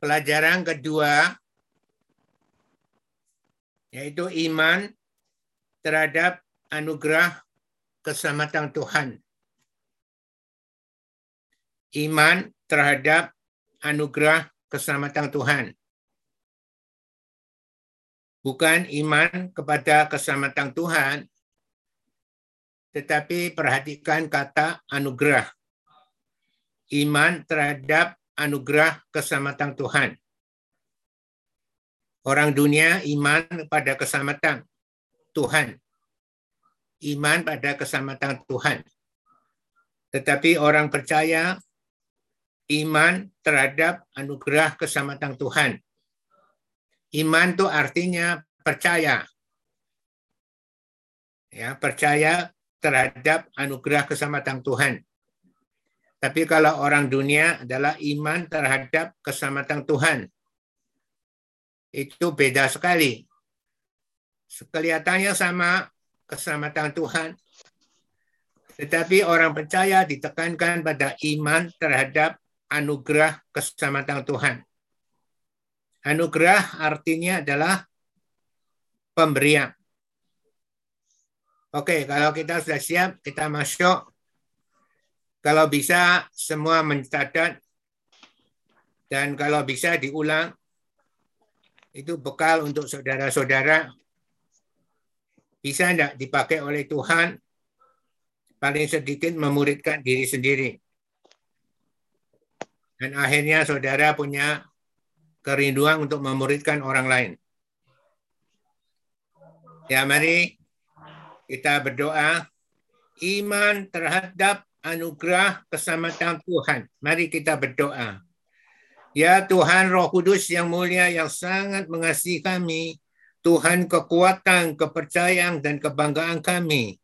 pelajaran kedua yaitu iman terhadap anugerah keselamatan Tuhan. Iman terhadap anugerah keselamatan Tuhan. Bukan iman kepada keselamatan Tuhan, tetapi perhatikan kata anugerah. Iman terhadap anugerah keselamatan Tuhan. Orang dunia iman pada keselamatan Tuhan. Iman pada keselamatan Tuhan. Tetapi orang percaya iman terhadap anugerah keselamatan Tuhan. Iman itu artinya percaya. Ya, percaya terhadap anugerah keselamatan Tuhan. Tapi kalau orang dunia adalah iman terhadap keselamatan Tuhan. Itu beda sekali. Kelihatannya sama keselamatan Tuhan. Tetapi orang percaya ditekankan pada iman terhadap anugerah keselamatan Tuhan. Anugerah artinya adalah pemberian. Oke, kalau kita sudah siap, kita masuk. Kalau bisa, semua mencatat. Dan kalau bisa diulang, itu bekal untuk saudara-saudara. Bisa tidak dipakai oleh Tuhan, paling sedikit memuridkan diri sendiri. Dan akhirnya saudara punya kerinduan untuk memuridkan orang lain. Ya, mari kita berdoa. Iman terhadap anugerah keselamatan Tuhan. Mari kita berdoa. Ya Tuhan Roh Kudus yang mulia yang sangat mengasihi kami. Tuhan kekuatan, kepercayaan, dan kebanggaan kami.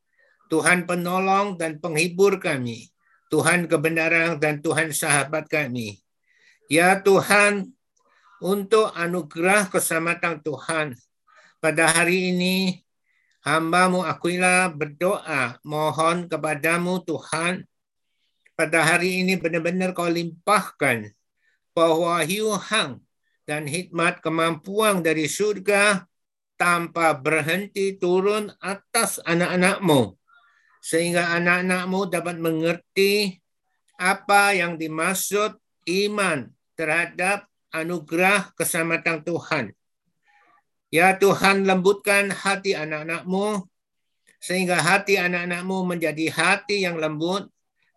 Tuhan penolong dan penghibur kami. Tuhan kebenaran dan Tuhan sahabat kami. Ya Tuhan, untuk anugerah keselamatan Tuhan, pada hari ini hambamu Aquila berdoa, mohon kepadamu Tuhan, pada hari ini benar-benar kau limpahkan bahwa hang dan hikmat kemampuan dari surga tanpa berhenti turun atas anak-anakmu sehingga anak-anakmu dapat mengerti apa yang dimaksud iman terhadap anugerah keselamatan Tuhan. Ya Tuhan lembutkan hati anak-anakmu sehingga hati anak-anakmu menjadi hati yang lembut,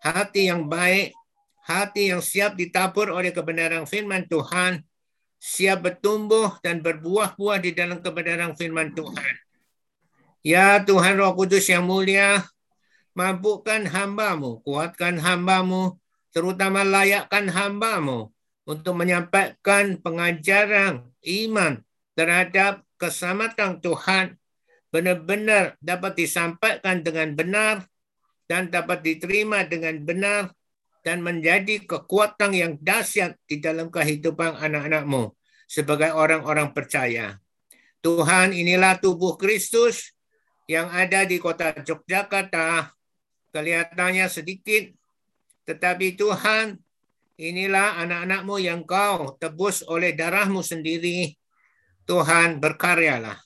hati yang baik, hati yang siap ditabur oleh kebenaran firman Tuhan, siap bertumbuh dan berbuah-buah di dalam kebenaran firman Tuhan. Ya Tuhan Roh Kudus yang mulia, mampukan hambamu, kuatkan hambamu, terutama layakkan hambamu untuk menyampaikan pengajaran iman terhadap keselamatan Tuhan benar-benar dapat disampaikan dengan benar dan dapat diterima dengan benar dan menjadi kekuatan yang dahsyat di dalam kehidupan anak-anakmu sebagai orang-orang percaya. Tuhan inilah tubuh Kristus yang ada di kota Yogyakarta kelihatannya sedikit, tetapi Tuhan, inilah anak-anakmu yang kau tebus oleh darahmu sendiri. Tuhan berkaryalah.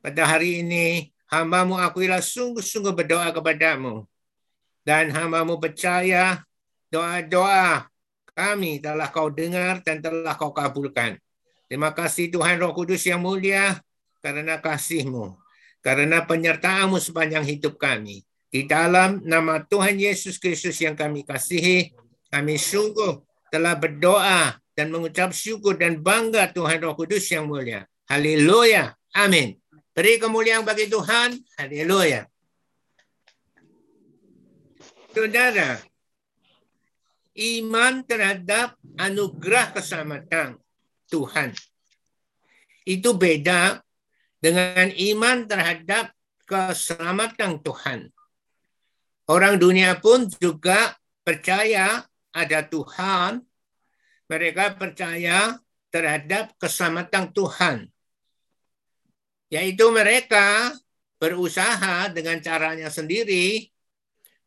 Pada hari ini, hambamu akuilah sungguh-sungguh berdoa kepadamu. Dan hambamu percaya doa-doa kami telah kau dengar dan telah kau kabulkan. Terima kasih Tuhan Roh Kudus yang mulia karena kasihmu, karena penyertaanmu sepanjang hidup kami. Di dalam nama Tuhan Yesus Kristus yang kami kasihi, kami sungguh telah berdoa dan mengucap syukur dan bangga Tuhan Roh Kudus yang mulia. Haleluya. Amin. Beri kemuliaan bagi Tuhan. Haleluya. Saudara, iman terhadap anugerah keselamatan Tuhan. Itu beda dengan iman terhadap keselamatan Tuhan. Orang dunia pun juga percaya ada Tuhan. Mereka percaya terhadap keselamatan Tuhan. Yaitu mereka berusaha dengan caranya sendiri,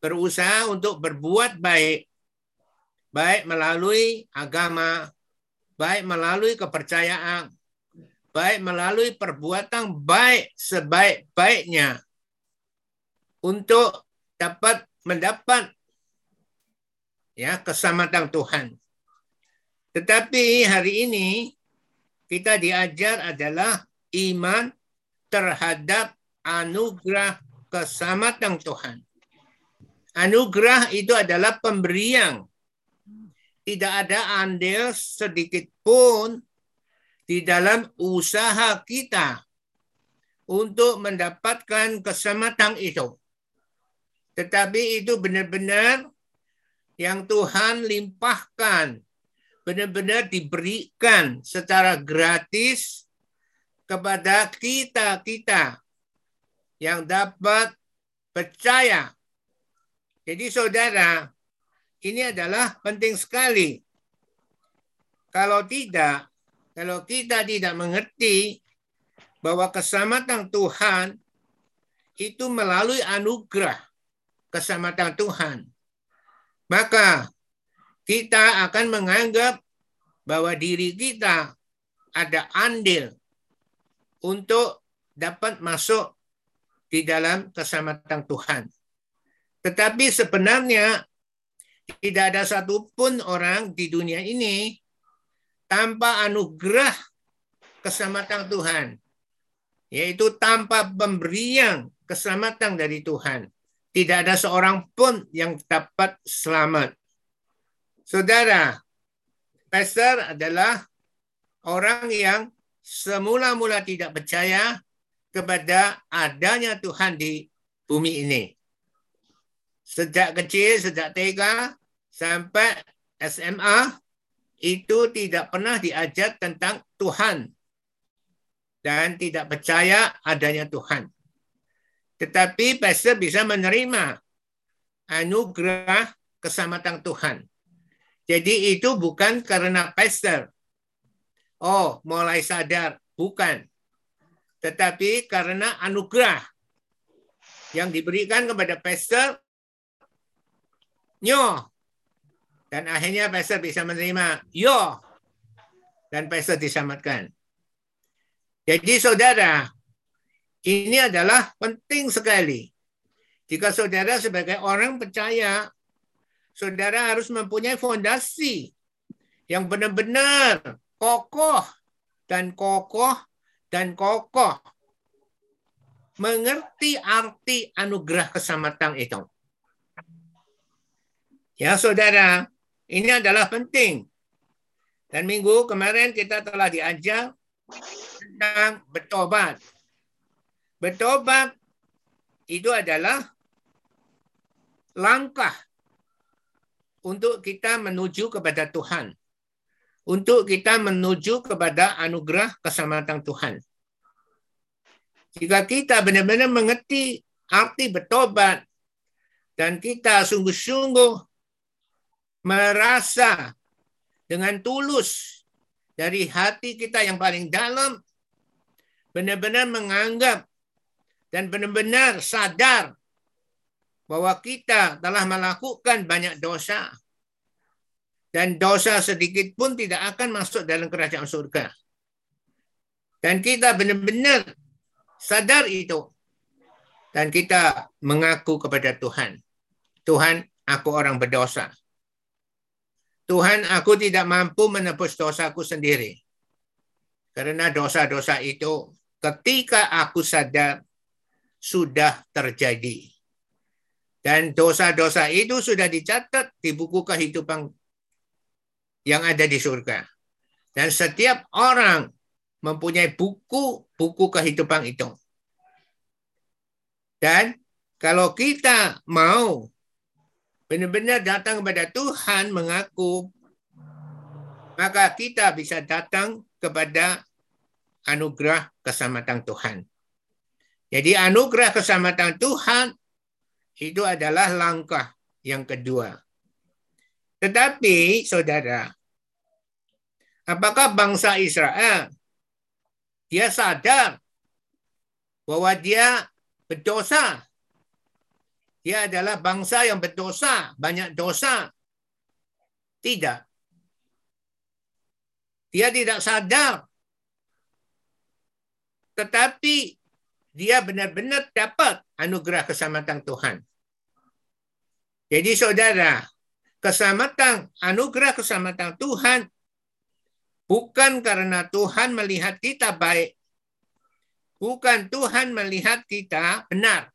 berusaha untuk berbuat baik. Baik melalui agama, baik melalui kepercayaan, baik melalui perbuatan baik sebaik-baiknya untuk dapat mendapat ya keselamatan Tuhan. Tetapi hari ini kita diajar adalah iman terhadap anugerah keselamatan Tuhan. Anugerah itu adalah pemberian. Tidak ada andil sedikit pun di dalam usaha kita untuk mendapatkan keselamatan itu. Tetapi itu benar-benar yang Tuhan limpahkan, benar-benar diberikan secara gratis kepada kita-kita yang dapat percaya. Jadi saudara, ini adalah penting sekali. Kalau tidak, kalau kita tidak mengerti bahwa keselamatan Tuhan itu melalui anugerah keselamatan Tuhan maka kita akan menganggap bahwa diri kita ada andil untuk dapat masuk di dalam keselamatan Tuhan. Tetapi sebenarnya tidak ada satupun orang di dunia ini tanpa anugerah keselamatan Tuhan, yaitu tanpa pemberian keselamatan dari Tuhan. Tidak ada seorang pun yang dapat selamat. Saudara, pastor adalah orang yang semula-mula tidak percaya kepada adanya Tuhan di bumi ini. Sejak kecil, sejak TK sampai SMA, itu tidak pernah diajar tentang Tuhan dan tidak percaya adanya Tuhan. Tetapi pastor bisa menerima anugerah keselamatan Tuhan. Jadi itu bukan karena pastor. Oh, mulai sadar. Bukan. Tetapi karena anugerah yang diberikan kepada pastor, nyo. Dan akhirnya pastor bisa menerima, yo. Dan pastor diselamatkan. Jadi saudara, ini adalah penting sekali. Jika saudara sebagai orang percaya, saudara harus mempunyai fondasi yang benar-benar kokoh dan kokoh dan kokoh. Mengerti arti anugerah keselamatan itu. Ya saudara, ini adalah penting. Dan minggu kemarin kita telah diajar tentang bertobat. Bertobat itu adalah langkah untuk kita menuju kepada Tuhan. Untuk kita menuju kepada anugerah keselamatan Tuhan. Jika kita benar-benar mengerti arti bertobat dan kita sungguh-sungguh merasa dengan tulus dari hati kita yang paling dalam benar-benar menganggap dan benar-benar sadar bahwa kita telah melakukan banyak dosa dan dosa sedikit pun tidak akan masuk dalam kerajaan surga. Dan kita benar-benar sadar itu. Dan kita mengaku kepada Tuhan. Tuhan, aku orang berdosa. Tuhan, aku tidak mampu menebus dosaku sendiri. Karena dosa-dosa itu ketika aku sadar sudah terjadi. Dan dosa-dosa itu sudah dicatat di buku kehidupan yang ada di surga. Dan setiap orang mempunyai buku-buku kehidupan itu. Dan kalau kita mau benar-benar datang kepada Tuhan mengaku, maka kita bisa datang kepada anugerah keselamatan Tuhan. Jadi anugerah keselamatan Tuhan itu adalah langkah yang kedua. Tetapi saudara, apakah bangsa Israel dia sadar bahwa dia berdosa? Dia adalah bangsa yang berdosa, banyak dosa. Tidak. Dia tidak sadar. Tetapi dia benar-benar dapat anugerah keselamatan Tuhan. Jadi saudara, keselamatan, anugerah keselamatan Tuhan bukan karena Tuhan melihat kita baik. Bukan Tuhan melihat kita benar.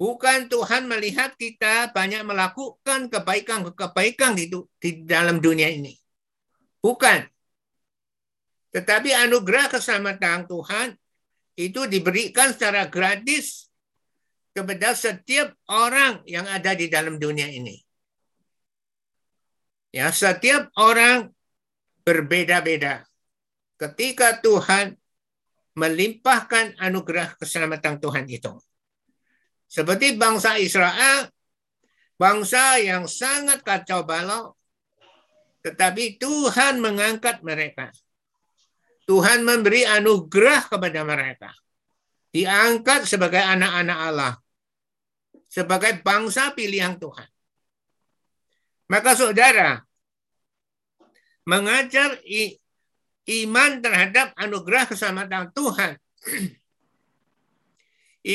Bukan Tuhan melihat kita banyak melakukan kebaikan-kebaikan di, di dalam dunia ini. Bukan. Tetapi anugerah keselamatan Tuhan itu diberikan secara gratis kepada setiap orang yang ada di dalam dunia ini. Ya, setiap orang berbeda-beda. Ketika Tuhan melimpahkan anugerah keselamatan Tuhan itu. Seperti bangsa Israel, bangsa yang sangat kacau balau, tetapi Tuhan mengangkat mereka. Tuhan memberi anugerah kepada mereka. Diangkat sebagai anak-anak Allah. Sebagai bangsa pilihan Tuhan. Maka saudara, mengajar iman terhadap anugerah keselamatan Tuhan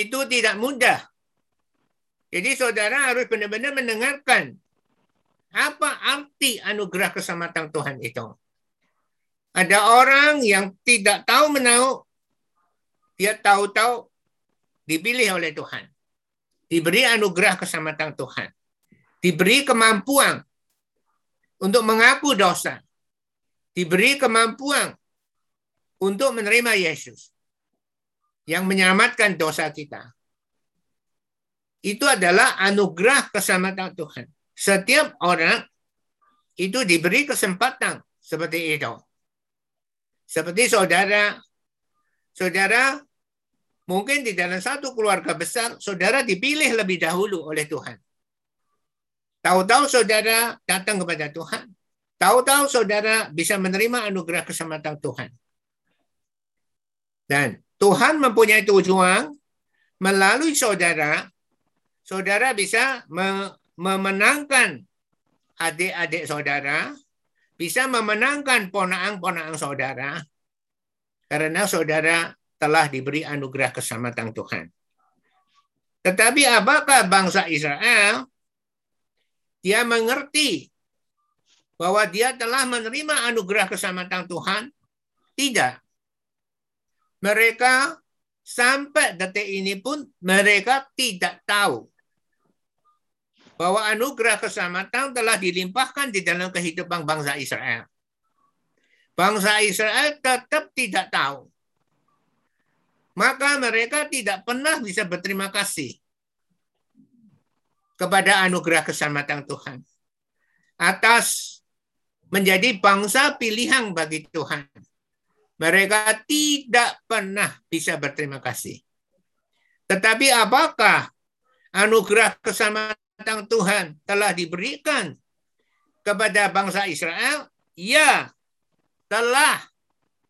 itu tidak mudah. Jadi saudara harus benar-benar mendengarkan apa arti anugerah keselamatan Tuhan itu. Ada orang yang tidak tahu menahu, dia tahu-tahu dipilih oleh Tuhan. Diberi anugerah keselamatan Tuhan. Diberi kemampuan untuk mengaku dosa. Diberi kemampuan untuk menerima Yesus yang menyelamatkan dosa kita itu adalah anugerah keselamatan Tuhan. Setiap orang itu diberi kesempatan seperti itu. Seperti saudara, saudara mungkin di dalam satu keluarga besar, saudara dipilih lebih dahulu oleh Tuhan. Tahu-tahu saudara datang kepada Tuhan. Tahu-tahu saudara bisa menerima anugerah keselamatan Tuhan. Dan Tuhan mempunyai tujuan melalui saudara saudara bisa memenangkan adik-adik saudara, bisa memenangkan ponaan-ponaan saudara, karena saudara telah diberi anugerah keselamatan Tuhan. Tetapi apakah bangsa Israel? Dia mengerti bahwa dia telah menerima anugerah keselamatan Tuhan? Tidak. Mereka sampai detik ini pun mereka tidak tahu bahwa anugerah keselamatan telah dilimpahkan di dalam kehidupan bangsa Israel. Bangsa Israel tetap tidak tahu. Maka mereka tidak pernah bisa berterima kasih kepada anugerah keselamatan Tuhan. Atas menjadi bangsa pilihan bagi Tuhan. Mereka tidak pernah bisa berterima kasih. Tetapi apakah anugerah keselamatan tentang Tuhan telah diberikan kepada bangsa Israel? Ya, telah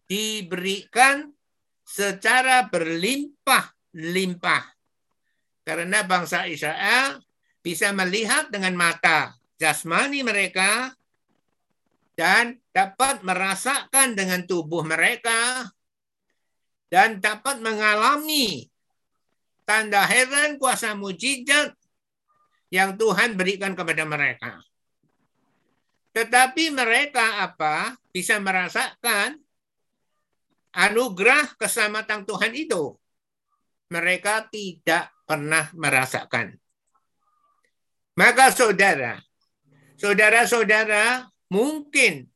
diberikan secara berlimpah-limpah. Karena bangsa Israel bisa melihat dengan mata jasmani mereka dan dapat merasakan dengan tubuh mereka dan dapat mengalami tanda heran kuasa mujizat yang Tuhan berikan kepada mereka. Tetapi mereka apa? Bisa merasakan anugerah keselamatan Tuhan itu. Mereka tidak pernah merasakan. Maka saudara, saudara-saudara mungkin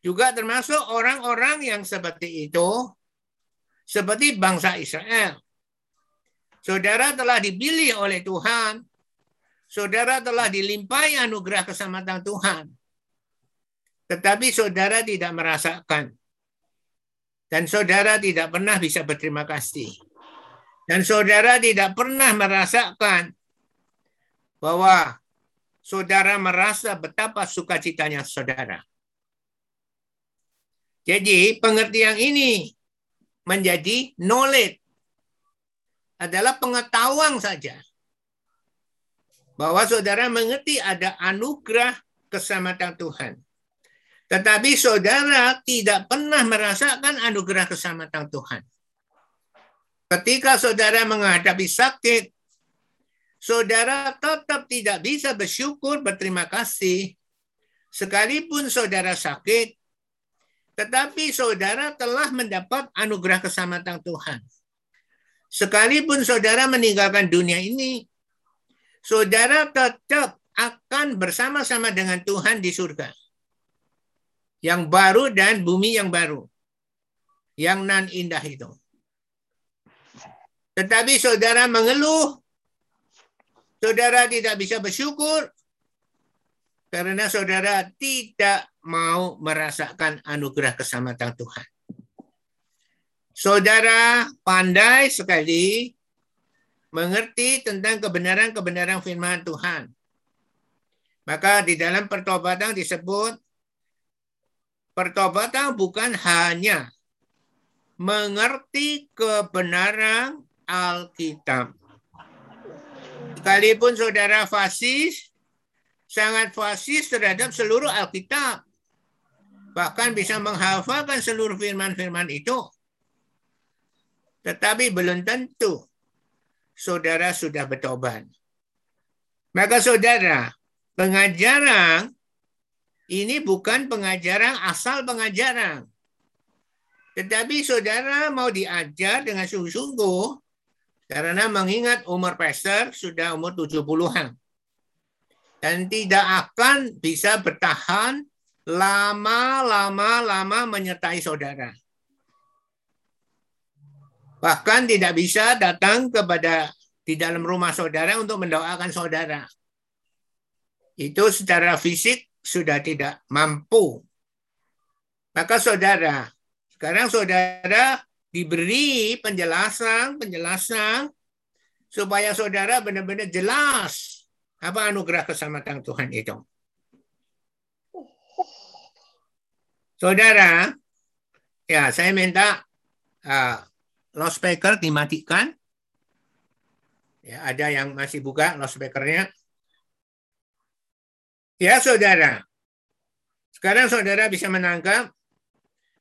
juga termasuk orang-orang yang seperti itu, seperti bangsa Israel. Saudara telah dipilih oleh Tuhan saudara telah dilimpahi anugerah keselamatan Tuhan. Tetapi saudara tidak merasakan. Dan saudara tidak pernah bisa berterima kasih. Dan saudara tidak pernah merasakan bahwa saudara merasa betapa sukacitanya saudara. Jadi pengertian ini menjadi knowledge adalah pengetahuan saja bahwa saudara mengerti ada anugerah keselamatan Tuhan. Tetapi saudara tidak pernah merasakan anugerah keselamatan Tuhan. Ketika saudara menghadapi sakit, saudara tetap tidak bisa bersyukur, berterima kasih. Sekalipun saudara sakit, tetapi saudara telah mendapat anugerah keselamatan Tuhan. Sekalipun saudara meninggalkan dunia ini, saudara tetap akan bersama-sama dengan Tuhan di surga. Yang baru dan bumi yang baru. Yang nan indah itu. Tetapi saudara mengeluh Saudara tidak bisa bersyukur karena saudara tidak mau merasakan anugerah keselamatan Tuhan. Saudara pandai sekali mengerti tentang kebenaran-kebenaran firman Tuhan. Maka di dalam pertobatan disebut pertobatan bukan hanya mengerti kebenaran Alkitab Sekalipun saudara fasis, sangat fasis terhadap seluruh Alkitab. Bahkan bisa menghafalkan seluruh firman-firman itu. Tetapi belum tentu saudara sudah bertobat. Maka saudara, pengajaran ini bukan pengajaran asal pengajaran. Tetapi saudara mau diajar dengan sungguh-sungguh karena mengingat umur pastor sudah umur 70-an. Dan tidak akan bisa bertahan lama-lama-lama menyertai saudara. Bahkan tidak bisa datang kepada di dalam rumah saudara untuk mendoakan saudara. Itu secara fisik sudah tidak mampu. Maka saudara, sekarang saudara diberi penjelasan, penjelasan supaya saudara benar-benar jelas apa anugerah keselamatan Tuhan itu. Saudara, ya saya minta uh, loudspeaker dimatikan. Ya, ada yang masih buka loudspeakernya. Ya, saudara. Sekarang saudara bisa menangkap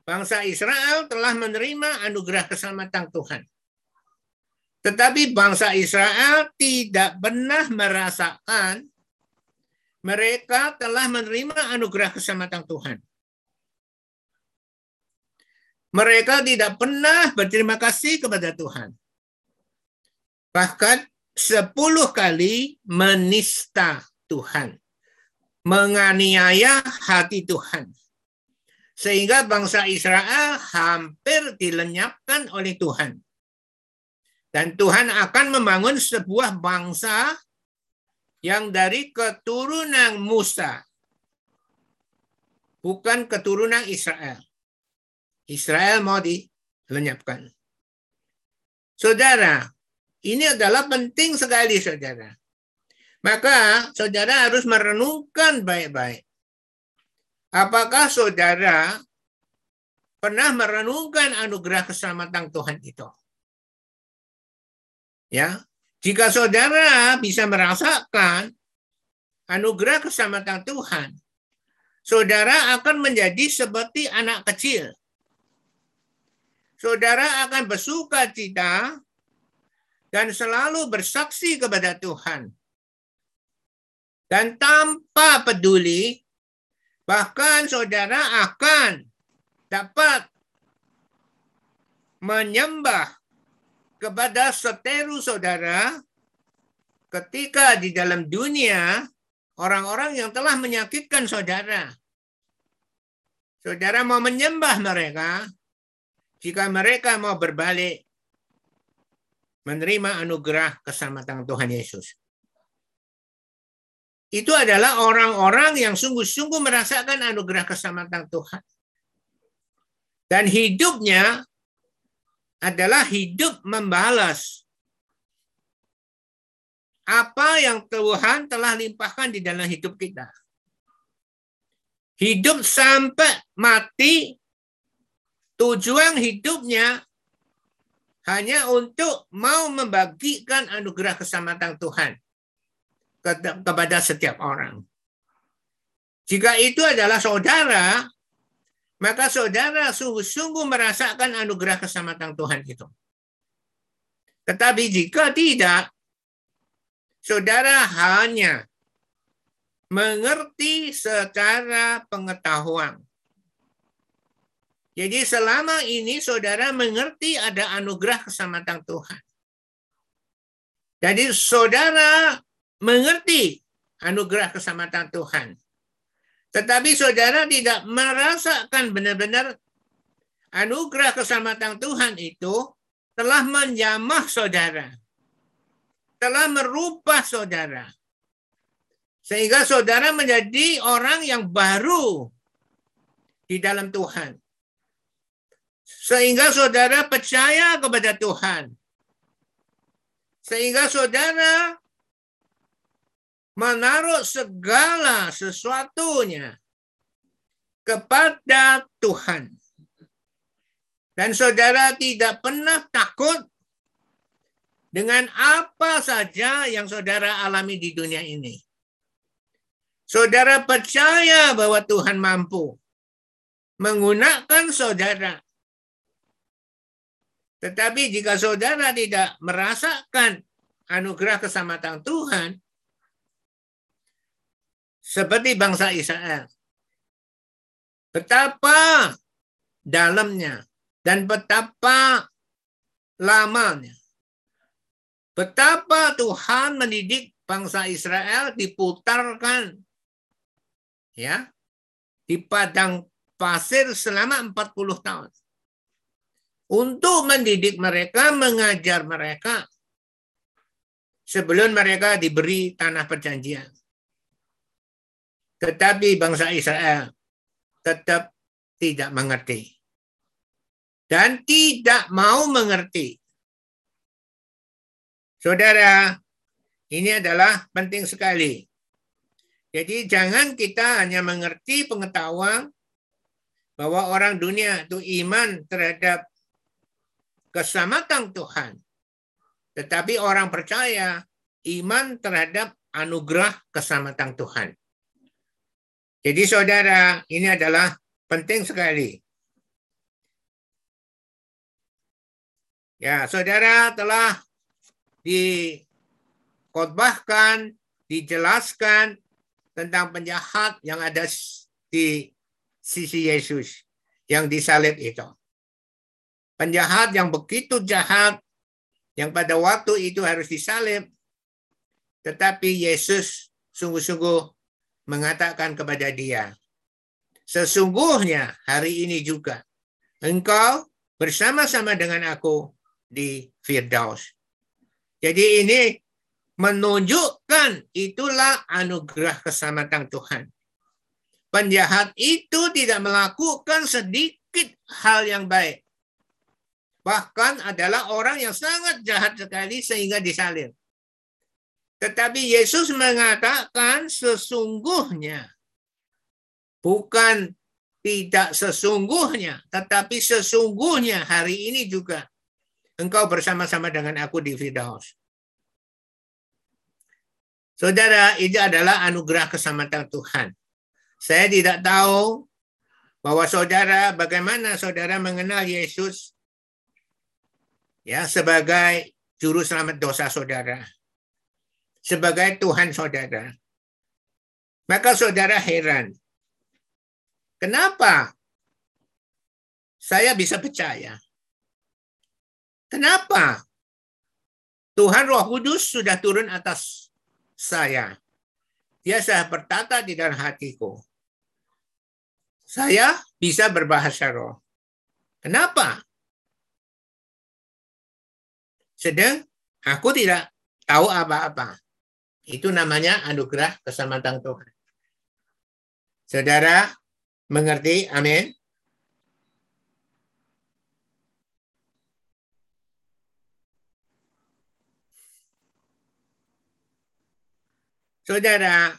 bangsa Israel telah menerima anugerah keselamatan Tuhan. Tetapi bangsa Israel tidak pernah merasakan mereka telah menerima anugerah keselamatan Tuhan. Mereka tidak pernah berterima kasih kepada Tuhan. Bahkan sepuluh kali menista Tuhan. Menganiaya hati Tuhan sehingga bangsa Israel hampir dilenyapkan oleh Tuhan. Dan Tuhan akan membangun sebuah bangsa yang dari keturunan Musa. Bukan keturunan Israel. Israel mau dilenyapkan. Saudara, ini adalah penting sekali saudara. Maka saudara harus merenungkan baik-baik. Apakah saudara pernah merenungkan anugerah keselamatan Tuhan itu? Ya, jika saudara bisa merasakan anugerah keselamatan Tuhan, saudara akan menjadi seperti anak kecil. Saudara akan bersuka cita dan selalu bersaksi kepada Tuhan. Dan tanpa peduli Bahkan saudara akan dapat menyembah kepada seteru saudara ketika di dalam dunia orang-orang yang telah menyakitkan saudara. Saudara mau menyembah mereka jika mereka mau berbalik menerima anugerah keselamatan Tuhan Yesus itu adalah orang-orang yang sungguh-sungguh merasakan anugerah keselamatan Tuhan. Dan hidupnya adalah hidup membalas apa yang Tuhan telah limpahkan di dalam hidup kita. Hidup sampai mati, tujuan hidupnya hanya untuk mau membagikan anugerah keselamatan Tuhan kepada setiap orang. Jika itu adalah saudara, maka saudara sungguh-sungguh merasakan anugerah keselamatan Tuhan itu. Tetapi jika tidak, saudara hanya mengerti secara pengetahuan. Jadi selama ini saudara mengerti ada anugerah keselamatan Tuhan. Jadi saudara mengerti anugerah keselamatan Tuhan. Tetapi saudara tidak merasakan benar-benar anugerah keselamatan Tuhan itu telah menjamah saudara. Telah merubah saudara. Sehingga saudara menjadi orang yang baru di dalam Tuhan. Sehingga saudara percaya kepada Tuhan sehingga saudara menaruh segala sesuatunya kepada Tuhan. Dan saudara tidak pernah takut dengan apa saja yang saudara alami di dunia ini. Saudara percaya bahwa Tuhan mampu menggunakan saudara tetapi jika saudara tidak merasakan anugerah keselamatan Tuhan, seperti bangsa Israel, betapa dalamnya dan betapa lamanya, betapa Tuhan mendidik bangsa Israel diputarkan ya di padang pasir selama 40 tahun untuk mendidik mereka, mengajar mereka sebelum mereka diberi tanah perjanjian. Tetapi bangsa Israel tetap tidak mengerti dan tidak mau mengerti. Saudara, ini adalah penting sekali. Jadi jangan kita hanya mengerti pengetahuan bahwa orang dunia itu iman terhadap keselamatan Tuhan. Tetapi orang percaya iman terhadap anugerah keselamatan Tuhan. Jadi saudara, ini adalah penting sekali. Ya, saudara telah dikotbahkan, dijelaskan tentang penjahat yang ada di sisi Yesus yang disalib itu penjahat yang begitu jahat yang pada waktu itu harus disalib. Tetapi Yesus sungguh-sungguh mengatakan kepada dia, sesungguhnya hari ini juga engkau bersama-sama dengan aku di Firdaus. Jadi ini menunjukkan itulah anugerah keselamatan Tuhan. Penjahat itu tidak melakukan sedikit hal yang baik bahkan adalah orang yang sangat jahat sekali sehingga disalib. Tetapi Yesus mengatakan sesungguhnya bukan tidak sesungguhnya, tetapi sesungguhnya hari ini juga engkau bersama-sama dengan aku di Firdaus. Saudara, itu adalah anugerah keselamatan Tuhan. Saya tidak tahu bahwa saudara, bagaimana saudara mengenal Yesus ya sebagai juru selamat dosa saudara, sebagai Tuhan saudara. Maka saudara heran, kenapa saya bisa percaya? Kenapa Tuhan Roh Kudus sudah turun atas saya? Dia sudah bertata di dalam hatiku. Saya bisa berbahasa roh. Kenapa? Sedang aku tidak tahu apa-apa. Itu namanya anugerah keselamatan Tuhan. Saudara mengerti? Amin. Saudara,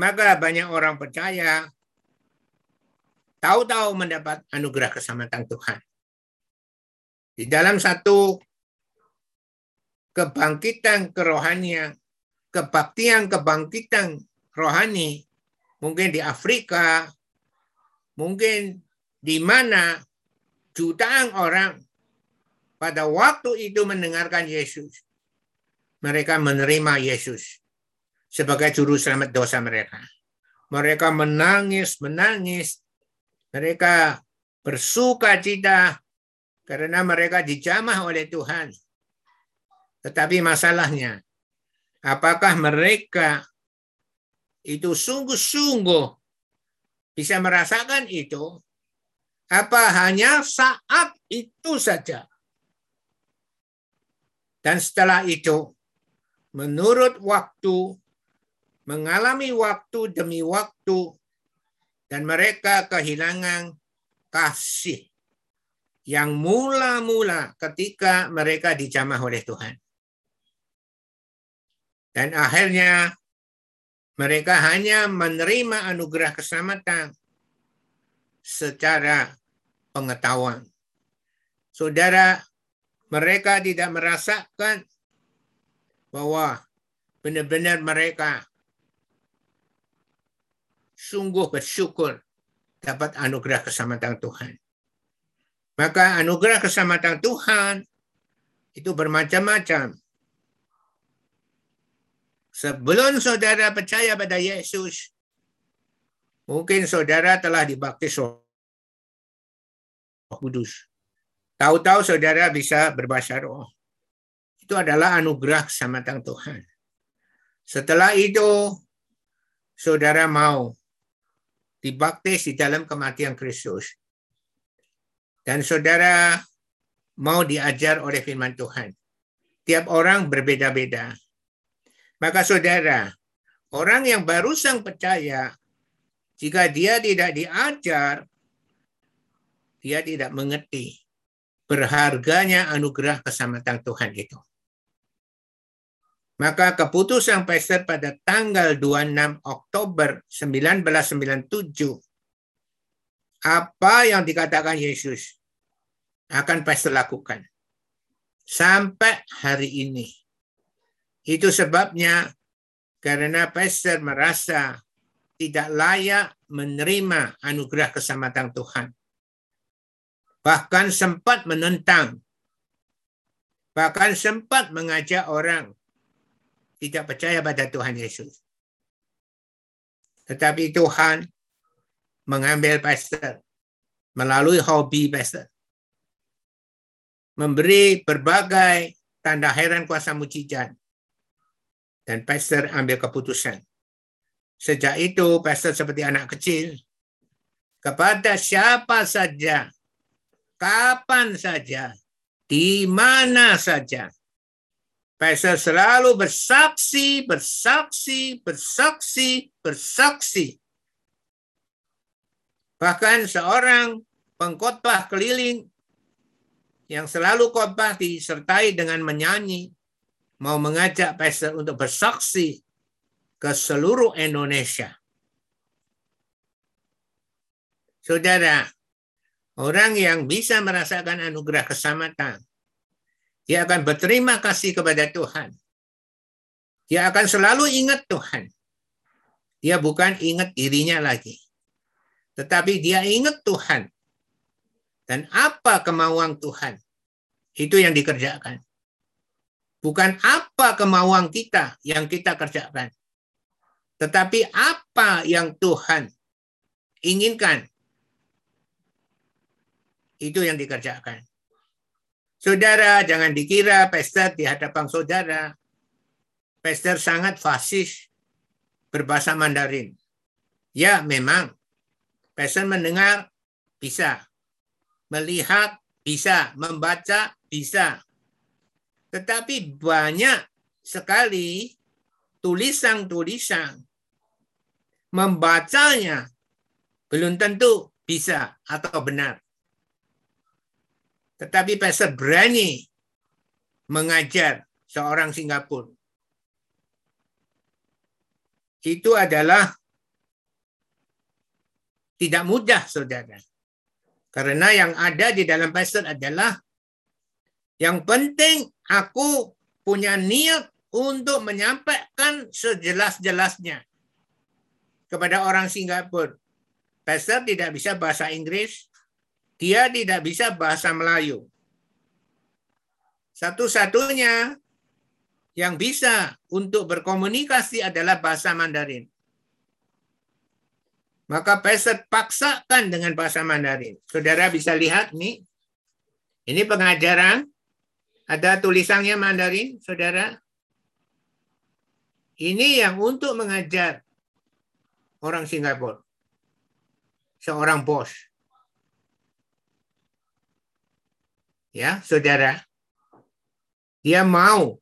maka banyak orang percaya tahu-tahu mendapat anugerah keselamatan Tuhan. Di dalam satu kebangkitan kerohanian, kebaktian kebangkitan rohani, mungkin di Afrika, mungkin di mana jutaan orang pada waktu itu mendengarkan Yesus. Mereka menerima Yesus sebagai juru selamat dosa mereka. Mereka menangis, menangis. Mereka bersuka cita karena mereka dijamah oleh Tuhan. Tetapi masalahnya, apakah mereka itu sungguh-sungguh bisa merasakan itu? Apa hanya saat itu saja? Dan setelah itu, menurut waktu, mengalami waktu demi waktu, dan mereka kehilangan kasih yang mula-mula ketika mereka dijamah oleh Tuhan. Dan akhirnya mereka hanya menerima anugerah keselamatan secara pengetahuan. Saudara, mereka tidak merasakan bahwa benar-benar mereka sungguh bersyukur dapat anugerah keselamatan Tuhan. Maka anugerah keselamatan Tuhan itu bermacam-macam. Sebelum saudara percaya pada Yesus, mungkin saudara telah dibaptis Roh Kudus. Tahu-tahu saudara bisa berbahasa roh. Itu adalah anugerah keselamatan Tuhan. Setelah itu, saudara mau dibaptis di dalam kematian Kristus. Dan saudara mau diajar oleh firman Tuhan. Tiap orang berbeda-beda. Maka saudara, orang yang baru sang percaya, jika dia tidak diajar, dia tidak mengerti berharganya anugerah keselamatan Tuhan itu. Maka keputusan pastor pada tanggal 26 Oktober 1997 apa yang dikatakan Yesus akan pastor lakukan sampai hari ini. Itu sebabnya karena pastor merasa tidak layak menerima anugerah keselamatan Tuhan bahkan sempat menentang, bahkan sempat mengajak orang tidak percaya pada Tuhan Yesus. Tetapi Tuhan mengambil pastor melalui hobi pastor. Memberi berbagai tanda heran kuasa mujizat. Dan pastor ambil keputusan. Sejak itu pastor seperti anak kecil. Kepada siapa saja kapan saja, di mana saja. Pastor selalu bersaksi, bersaksi, bersaksi, bersaksi. Bahkan seorang pengkhotbah keliling yang selalu khotbah disertai dengan menyanyi, mau mengajak pastor untuk bersaksi ke seluruh Indonesia. Saudara, Orang yang bisa merasakan anugerah keselamatan, dia akan berterima kasih kepada Tuhan. Dia akan selalu ingat Tuhan. Dia bukan ingat dirinya lagi. Tetapi dia ingat Tuhan. Dan apa kemauan Tuhan. Itu yang dikerjakan. Bukan apa kemauan kita yang kita kerjakan. Tetapi apa yang Tuhan inginkan itu yang dikerjakan. Saudara, jangan dikira pester di hadapan saudara. Pester sangat fasis berbahasa Mandarin. Ya, memang. Pester mendengar bisa. Melihat bisa. Membaca bisa. Tetapi banyak sekali tulisan-tulisan membacanya belum tentu bisa atau benar. Tetapi pastor berani mengajar seorang Singapura. Itu adalah tidak mudah, saudara. Karena yang ada di dalam pastor adalah yang penting aku punya niat untuk menyampaikan sejelas-jelasnya kepada orang Singapura. Pastor tidak bisa bahasa Inggris, dia tidak bisa bahasa Melayu. Satu-satunya yang bisa untuk berkomunikasi adalah bahasa Mandarin. Maka peset paksakan dengan bahasa Mandarin. Saudara bisa lihat nih. Ini pengajaran. Ada tulisannya Mandarin, saudara. Ini yang untuk mengajar orang Singapura. Seorang bos. Ya, saudara. Dia mau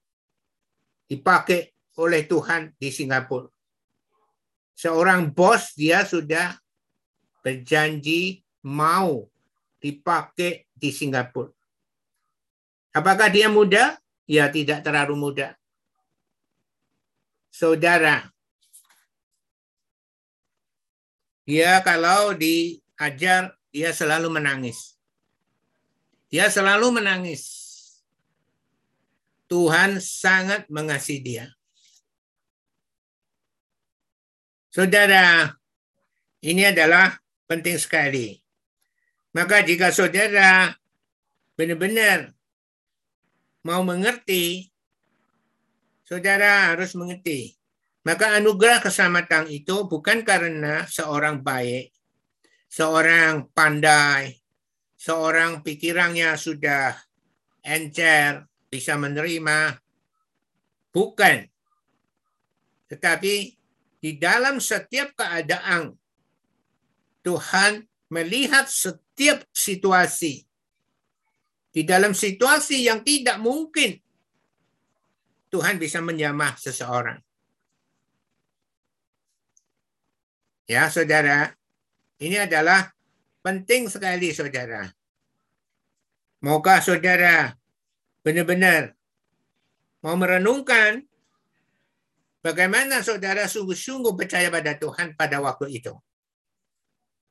dipakai oleh Tuhan di Singapura. Seorang bos dia sudah berjanji mau dipakai di Singapura. Apakah dia muda? Ya tidak terlalu muda. Saudara, dia kalau diajar, dia selalu menangis. Dia selalu menangis. Tuhan sangat mengasihi dia. Saudara, ini adalah penting sekali. Maka jika saudara benar-benar mau mengerti, saudara harus mengerti. Maka anugerah keselamatan itu bukan karena seorang baik, seorang pandai, seorang pikirannya sudah encer, bisa menerima. Bukan. Tetapi di dalam setiap keadaan, Tuhan melihat setiap situasi. Di dalam situasi yang tidak mungkin, Tuhan bisa menjamah seseorang. Ya, saudara, ini adalah penting sekali, saudara. Moga saudara benar-benar mau merenungkan bagaimana saudara sungguh-sungguh percaya pada Tuhan pada waktu itu.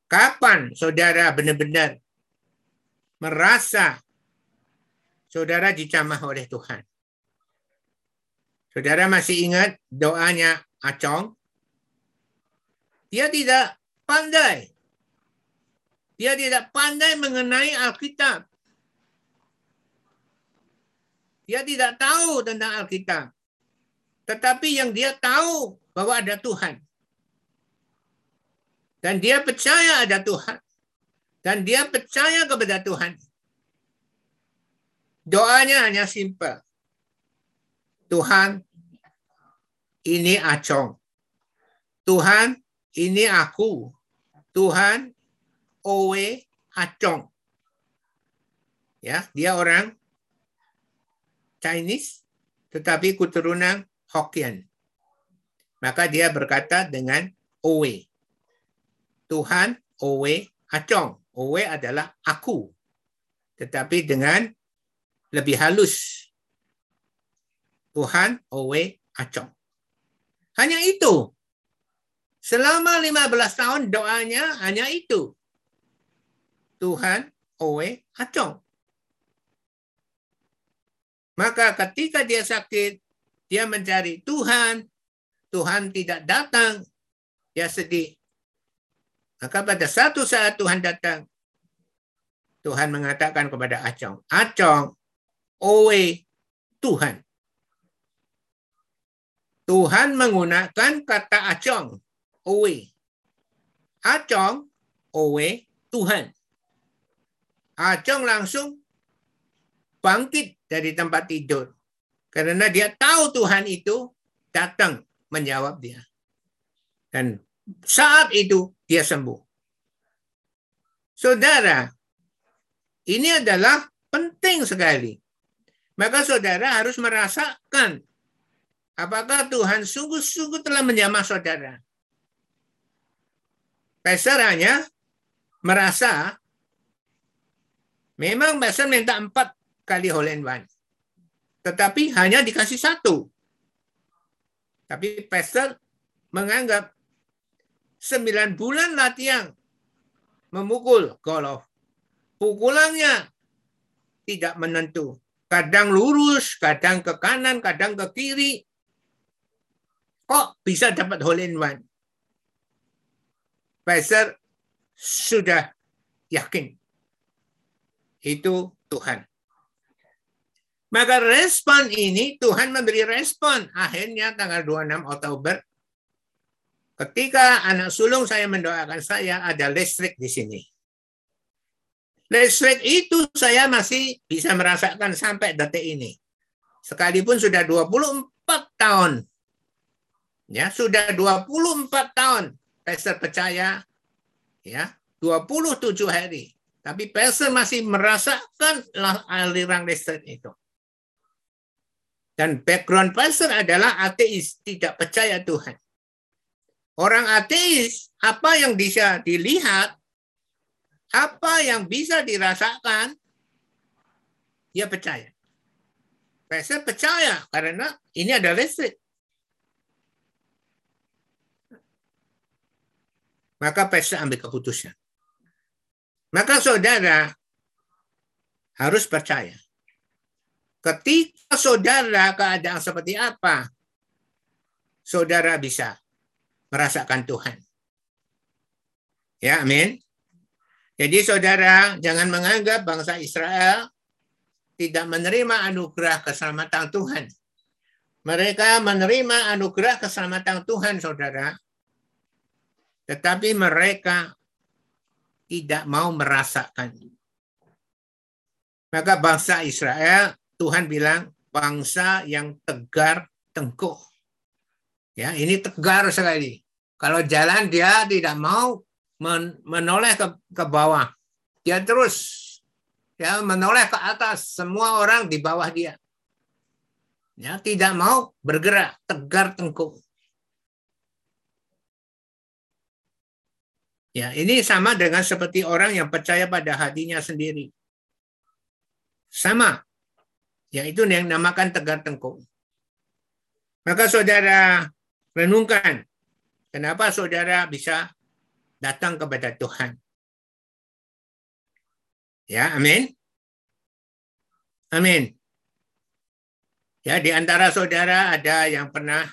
Kapan saudara benar-benar merasa saudara dicamah oleh Tuhan? Saudara masih ingat doanya Acong? Dia tidak pandai. Dia tidak pandai mengenai Alkitab. Dia tidak tahu tentang Alkitab. Tetapi yang dia tahu bahwa ada Tuhan. Dan dia percaya ada Tuhan. Dan dia percaya kepada Tuhan. Doanya hanya simpel. Tuhan, ini acong. Tuhan, ini aku. Tuhan, owe acong. Ya, dia orang Chinese, tetapi keturunan Hokkien. Maka dia berkata dengan Owe. Tuhan Owe Acong. Owe adalah aku. Tetapi dengan lebih halus. Tuhan Owe Acong. Hanya itu. Selama 15 tahun doanya hanya itu. Tuhan Owe Acong. Maka ketika dia sakit, dia mencari Tuhan, Tuhan tidak datang, dia sedih. Maka pada satu saat Tuhan datang, Tuhan mengatakan kepada Acong, Acong, owe Tuhan. Tuhan menggunakan kata Acong, owe. Acong, owe Tuhan. Acong langsung bangkit dari tempat tidur. Karena dia tahu Tuhan itu datang menjawab dia. Dan saat itu dia sembuh. Saudara, ini adalah penting sekali. Maka saudara harus merasakan apakah Tuhan sungguh-sungguh telah menjamah saudara. Pastor hanya merasa memang Pastor minta empat kali hole in one. Tetapi hanya dikasih satu. Tapi Pastor menganggap sembilan bulan latihan memukul golf. Pukulannya tidak menentu. Kadang lurus, kadang ke kanan, kadang ke kiri. Kok bisa dapat hole in one? Pastor sudah yakin itu Tuhan. Maka respon ini Tuhan memberi respon. Akhirnya tanggal 26 Oktober ketika anak sulung saya mendoakan saya ada listrik di sini. Listrik itu saya masih bisa merasakan sampai detik ini. Sekalipun sudah 24 tahun. Ya, sudah 24 tahun Pastor percaya ya, 27 hari. Tapi Pastor masih merasakan aliran listrik itu. Dan background pastor adalah ateis, tidak percaya Tuhan. Orang ateis, apa yang bisa dilihat, apa yang bisa dirasakan, dia percaya. Pastor percaya karena ini ada listrik. Maka pastor ambil keputusan. Maka saudara harus percaya Ketika saudara keadaan seperti apa, saudara bisa merasakan Tuhan. Ya, amin. Jadi saudara jangan menganggap bangsa Israel tidak menerima anugerah keselamatan Tuhan. Mereka menerima anugerah keselamatan Tuhan, saudara. Tetapi mereka tidak mau merasakan. Maka bangsa Israel Tuhan bilang bangsa yang tegar tengkuk. Ya, ini tegar sekali. Kalau jalan dia tidak mau menoleh ke, ke bawah. Dia terus ya menoleh ke atas. Semua orang di bawah dia. Ya, tidak mau bergerak, tegar tengkuk. Ya, ini sama dengan seperti orang yang percaya pada hatinya sendiri. Sama, yaitu yang namakan tegar tengkuk. Maka saudara renungkan kenapa saudara bisa datang kepada Tuhan. Ya, amin. Amin. Ya, di antara saudara ada yang pernah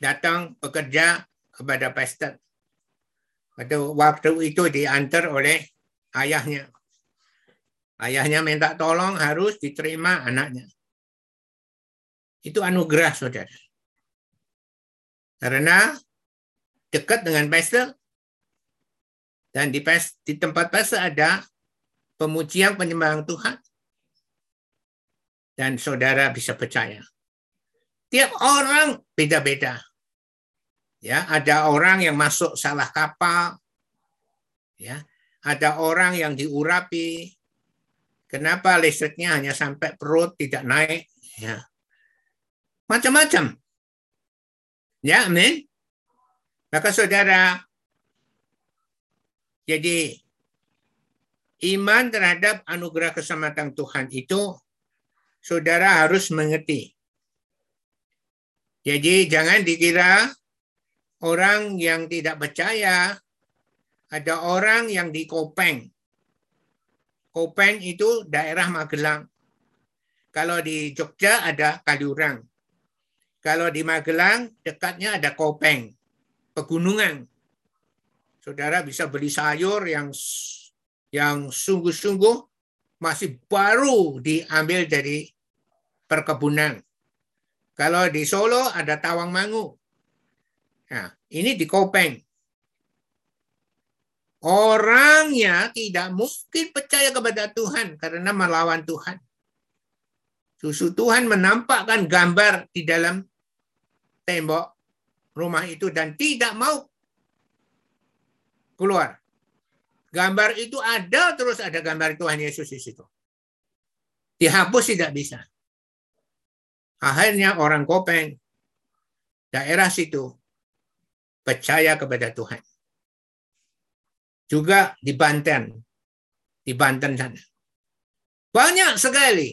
datang bekerja kepada pastor. Waktu itu diantar oleh ayahnya. Ayahnya minta tolong harus diterima anaknya. Itu anugerah saudara. Karena dekat dengan pastor dan di, pes, di tempat pastor ada pemujian penyembahan Tuhan. Dan saudara bisa percaya. Tiap orang beda-beda. Ya, ada orang yang masuk salah kapal. Ya, ada orang yang diurapi, Kenapa listriknya hanya sampai perut tidak naik? Ya. Macam-macam. Ya, amin. Maka saudara, jadi iman terhadap anugerah keselamatan Tuhan itu saudara harus mengerti. Jadi jangan dikira orang yang tidak percaya ada orang yang dikopeng Kopeng itu daerah Magelang. Kalau di Jogja ada Kaliurang. Kalau di Magelang dekatnya ada Kopeng, pegunungan. Saudara bisa beli sayur yang yang sungguh-sungguh masih baru diambil dari perkebunan. Kalau di Solo ada Tawang Mangu. Nah, ini di Kopeng. Orangnya tidak mungkin percaya kepada Tuhan karena melawan Tuhan. Susu Tuhan menampakkan gambar di dalam tembok rumah itu dan tidak mau keluar. Gambar itu ada terus ada gambar Tuhan Yesus di situ. Dihapus tidak bisa. Akhirnya orang Kopeng daerah situ percaya kepada Tuhan juga di Banten. Di Banten sana. Banyak sekali.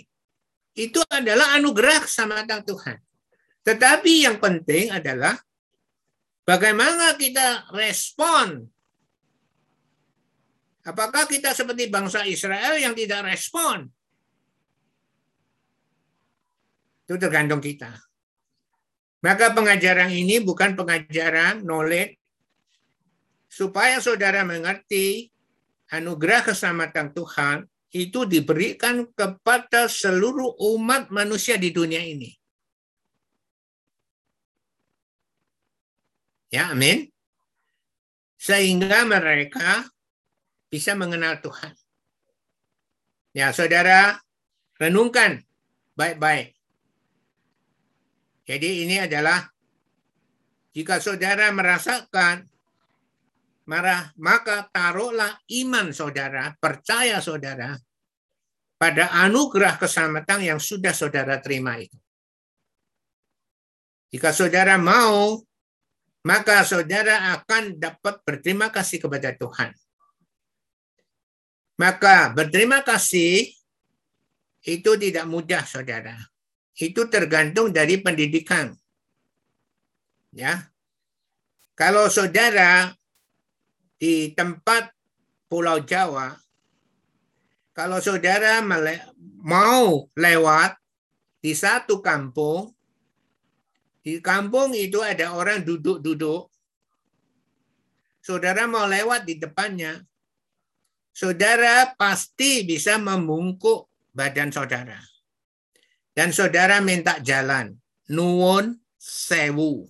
Itu adalah anugerah sama Tuhan. Tetapi yang penting adalah bagaimana kita respon. Apakah kita seperti bangsa Israel yang tidak respon? Itu tergantung kita. Maka pengajaran ini bukan pengajaran knowledge supaya saudara mengerti anugerah keselamatan Tuhan itu diberikan kepada seluruh umat manusia di dunia ini. Ya, amin. Sehingga mereka bisa mengenal Tuhan. Ya, saudara, renungkan baik-baik. Jadi ini adalah jika saudara merasakan marah, maka taruhlah iman saudara, percaya saudara pada anugerah keselamatan yang sudah saudara terima itu. Jika saudara mau, maka saudara akan dapat berterima kasih kepada Tuhan. Maka berterima kasih itu tidak mudah, saudara. Itu tergantung dari pendidikan. Ya, kalau saudara di tempat Pulau Jawa, kalau saudara mau lewat di satu kampung, di kampung itu ada orang duduk-duduk, saudara mau lewat di depannya, saudara pasti bisa membungkuk badan saudara. Dan saudara minta jalan. Nuwun sewu.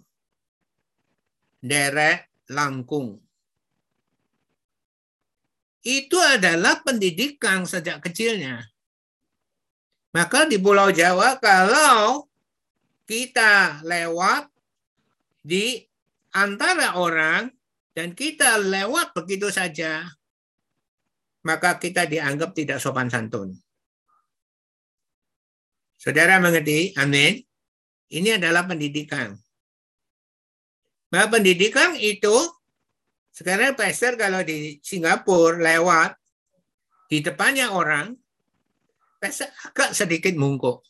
Derek langkung. Itu adalah pendidikan sejak kecilnya. Maka di Pulau Jawa kalau kita lewat di antara orang dan kita lewat begitu saja, maka kita dianggap tidak sopan santun. Saudara mengerti? Amin. Ini adalah pendidikan. Nah, pendidikan itu sekarang pastor kalau di Singapura lewat di depannya orang, pastor agak sedikit mungkuk.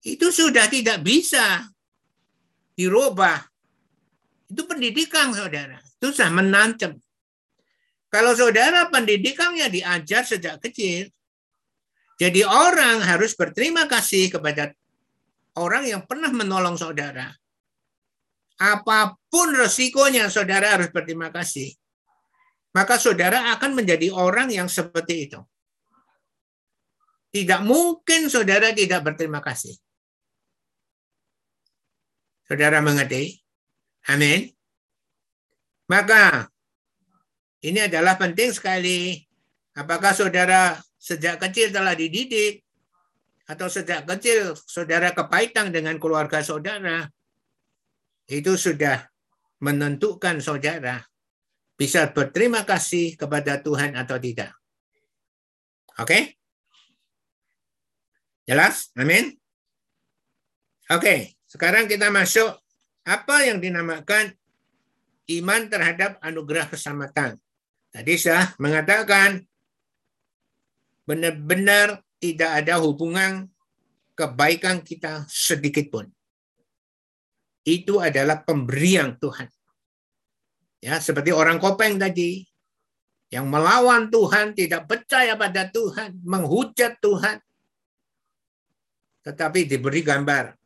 Itu sudah tidak bisa dirubah. Itu pendidikan saudara. Itu sudah menancap. Kalau saudara pendidikannya diajar sejak kecil, jadi orang harus berterima kasih kepada orang yang pernah menolong saudara. Apa pun resikonya saudara harus berterima kasih. Maka saudara akan menjadi orang yang seperti itu. Tidak mungkin saudara tidak berterima kasih. Saudara mengerti? Amin. Maka ini adalah penting sekali. Apakah saudara sejak kecil telah dididik atau sejak kecil saudara kepaitang dengan keluarga saudara, itu sudah menentukan saudara bisa berterima kasih kepada Tuhan atau tidak. Oke? Okay? Jelas? Amin? Oke, okay, sekarang kita masuk apa yang dinamakan iman terhadap anugerah keselamatan. Tadi saya mengatakan benar-benar tidak ada hubungan kebaikan kita sedikit pun. Itu adalah pemberian Tuhan. Ya, seperti orang kopeng tadi yang melawan Tuhan, tidak percaya pada Tuhan, menghujat Tuhan. Tetapi diberi gambar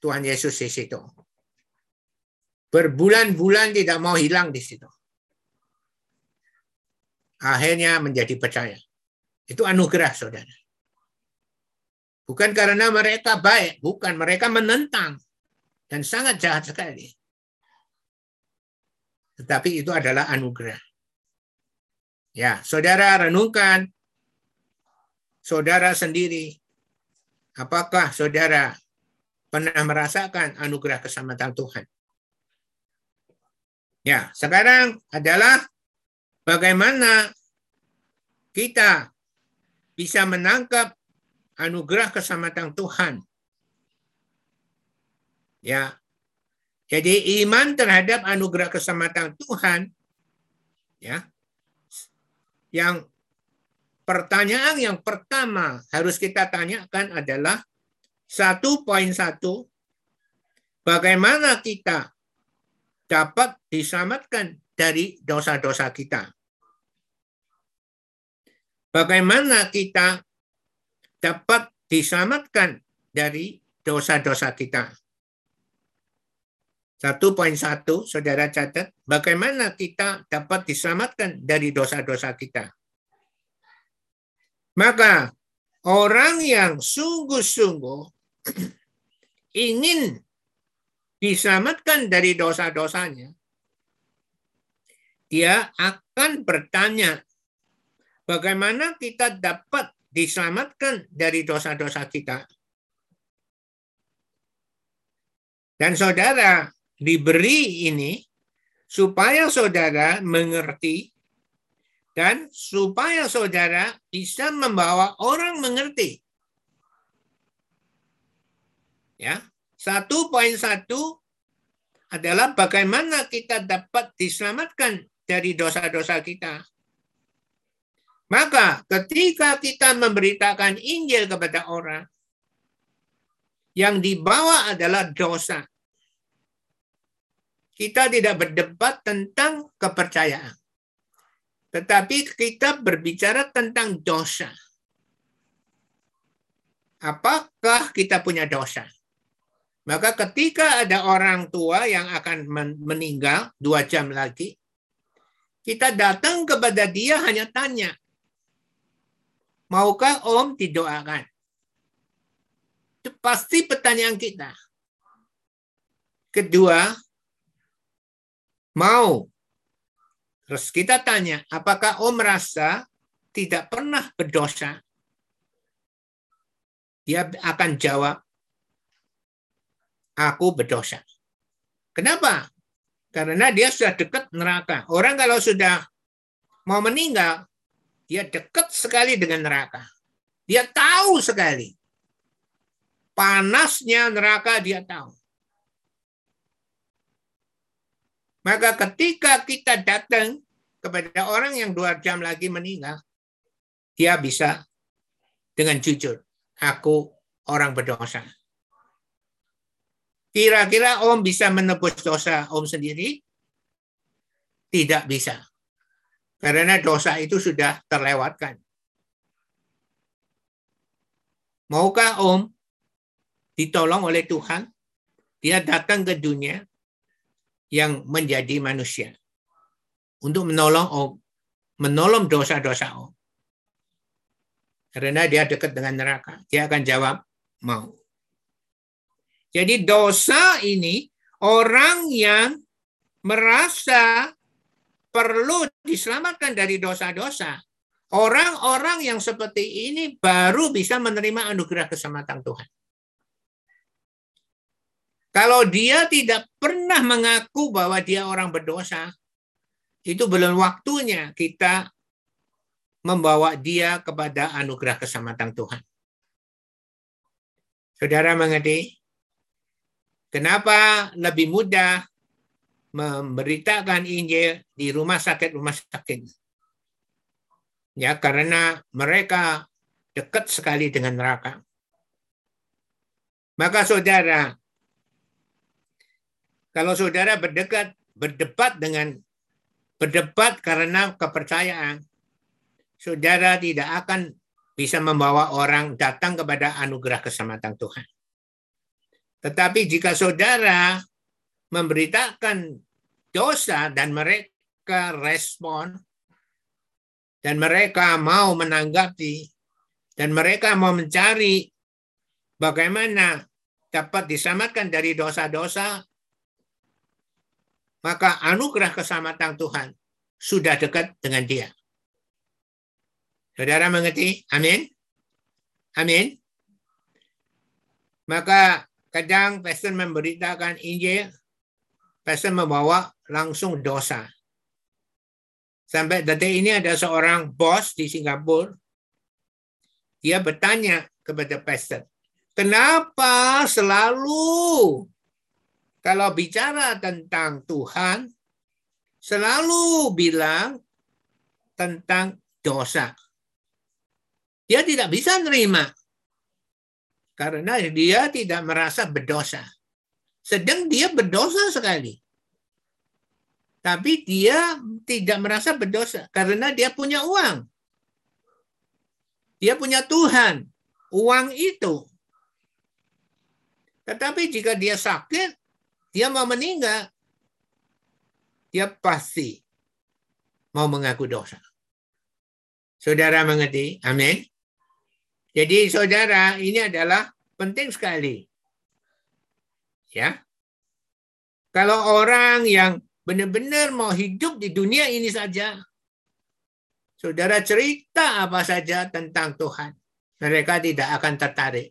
Tuhan Yesus di situ. Berbulan-bulan tidak mau hilang di situ. Akhirnya menjadi percaya. Itu anugerah, saudara. Bukan karena mereka baik, bukan. Mereka menentang. Dan sangat jahat sekali. Tetapi itu adalah anugerah. Ya, saudara renungkan. Saudara sendiri. Apakah saudara pernah merasakan anugerah keselamatan Tuhan? Ya, sekarang adalah bagaimana kita bisa menangkap anugerah keselamatan Tuhan. Ya. Jadi iman terhadap anugerah keselamatan Tuhan ya. Yang pertanyaan yang pertama harus kita tanyakan adalah 1.1 bagaimana kita dapat diselamatkan dari dosa-dosa kita. Bagaimana kita dapat diselamatkan dari dosa-dosa kita. 1.1 saudara catat, bagaimana kita dapat diselamatkan dari dosa-dosa kita. Maka orang yang sungguh-sungguh ingin diselamatkan dari dosa-dosanya, dia akan bertanya, bagaimana kita dapat diselamatkan dari dosa-dosa kita? Dan saudara diberi ini supaya saudara mengerti dan supaya saudara bisa membawa orang mengerti. Ya, satu poin satu adalah bagaimana kita dapat diselamatkan dari dosa-dosa kita. Maka ketika kita memberitakan Injil kepada orang, yang dibawa adalah dosa. Kita tidak berdebat tentang kepercayaan. Tetapi kita berbicara tentang dosa. Apakah kita punya dosa? Maka ketika ada orang tua yang akan meninggal dua jam lagi, kita datang kepada dia hanya tanya, maukah om didoakan? Itu pasti pertanyaan kita. Kedua, mau. Terus kita tanya, apakah Om merasa tidak pernah berdosa? Dia akan jawab, aku berdosa. Kenapa? Karena dia sudah dekat neraka. Orang kalau sudah mau meninggal, dia dekat sekali dengan neraka. Dia tahu sekali Panasnya neraka dia tahu. Maka ketika kita datang kepada orang yang dua jam lagi meninggal, dia bisa dengan jujur, aku orang berdosa. Kira-kira Om bisa menebus dosa Om sendiri? Tidak bisa. Karena dosa itu sudah terlewatkan. Maukah Om ditolong oleh Tuhan, dia datang ke dunia yang menjadi manusia untuk menolong Om, menolong dosa-dosa Om. Karena dia dekat dengan neraka, dia akan jawab mau. Jadi dosa ini orang yang merasa perlu diselamatkan dari dosa-dosa. Orang-orang yang seperti ini baru bisa menerima anugerah keselamatan Tuhan. Kalau dia tidak pernah mengaku bahwa dia orang berdosa, itu belum waktunya kita membawa dia kepada anugerah keselamatan Tuhan. Saudara mengerti? Kenapa lebih mudah memberitakan Injil di rumah sakit-rumah sakit? Ya, karena mereka dekat sekali dengan neraka. Maka saudara, kalau saudara berdekat, berdebat dengan berdebat karena kepercayaan, saudara tidak akan bisa membawa orang datang kepada anugerah keselamatan Tuhan. Tetapi jika saudara memberitakan dosa dan mereka respon dan mereka mau menanggapi dan mereka mau mencari bagaimana dapat diselamatkan dari dosa-dosa maka anugerah keselamatan Tuhan sudah dekat dengan dia. Saudara mengerti? Amin. Amin. Maka kadang pastor memberitakan Injil, pastor membawa langsung dosa. Sampai detik ini ada seorang bos di Singapura, dia bertanya kepada pastor, kenapa selalu kalau bicara tentang Tuhan, selalu bilang tentang dosa. Dia tidak bisa nerima karena dia tidak merasa berdosa. Sedang dia berdosa sekali. Tapi dia tidak merasa berdosa karena dia punya uang. Dia punya Tuhan. Uang itu. Tetapi jika dia sakit, dia mau meninggal, dia pasti mau mengaku dosa. Saudara mengerti? Amin. Jadi saudara, ini adalah penting sekali. Ya. Kalau orang yang benar-benar mau hidup di dunia ini saja, saudara cerita apa saja tentang Tuhan, mereka tidak akan tertarik.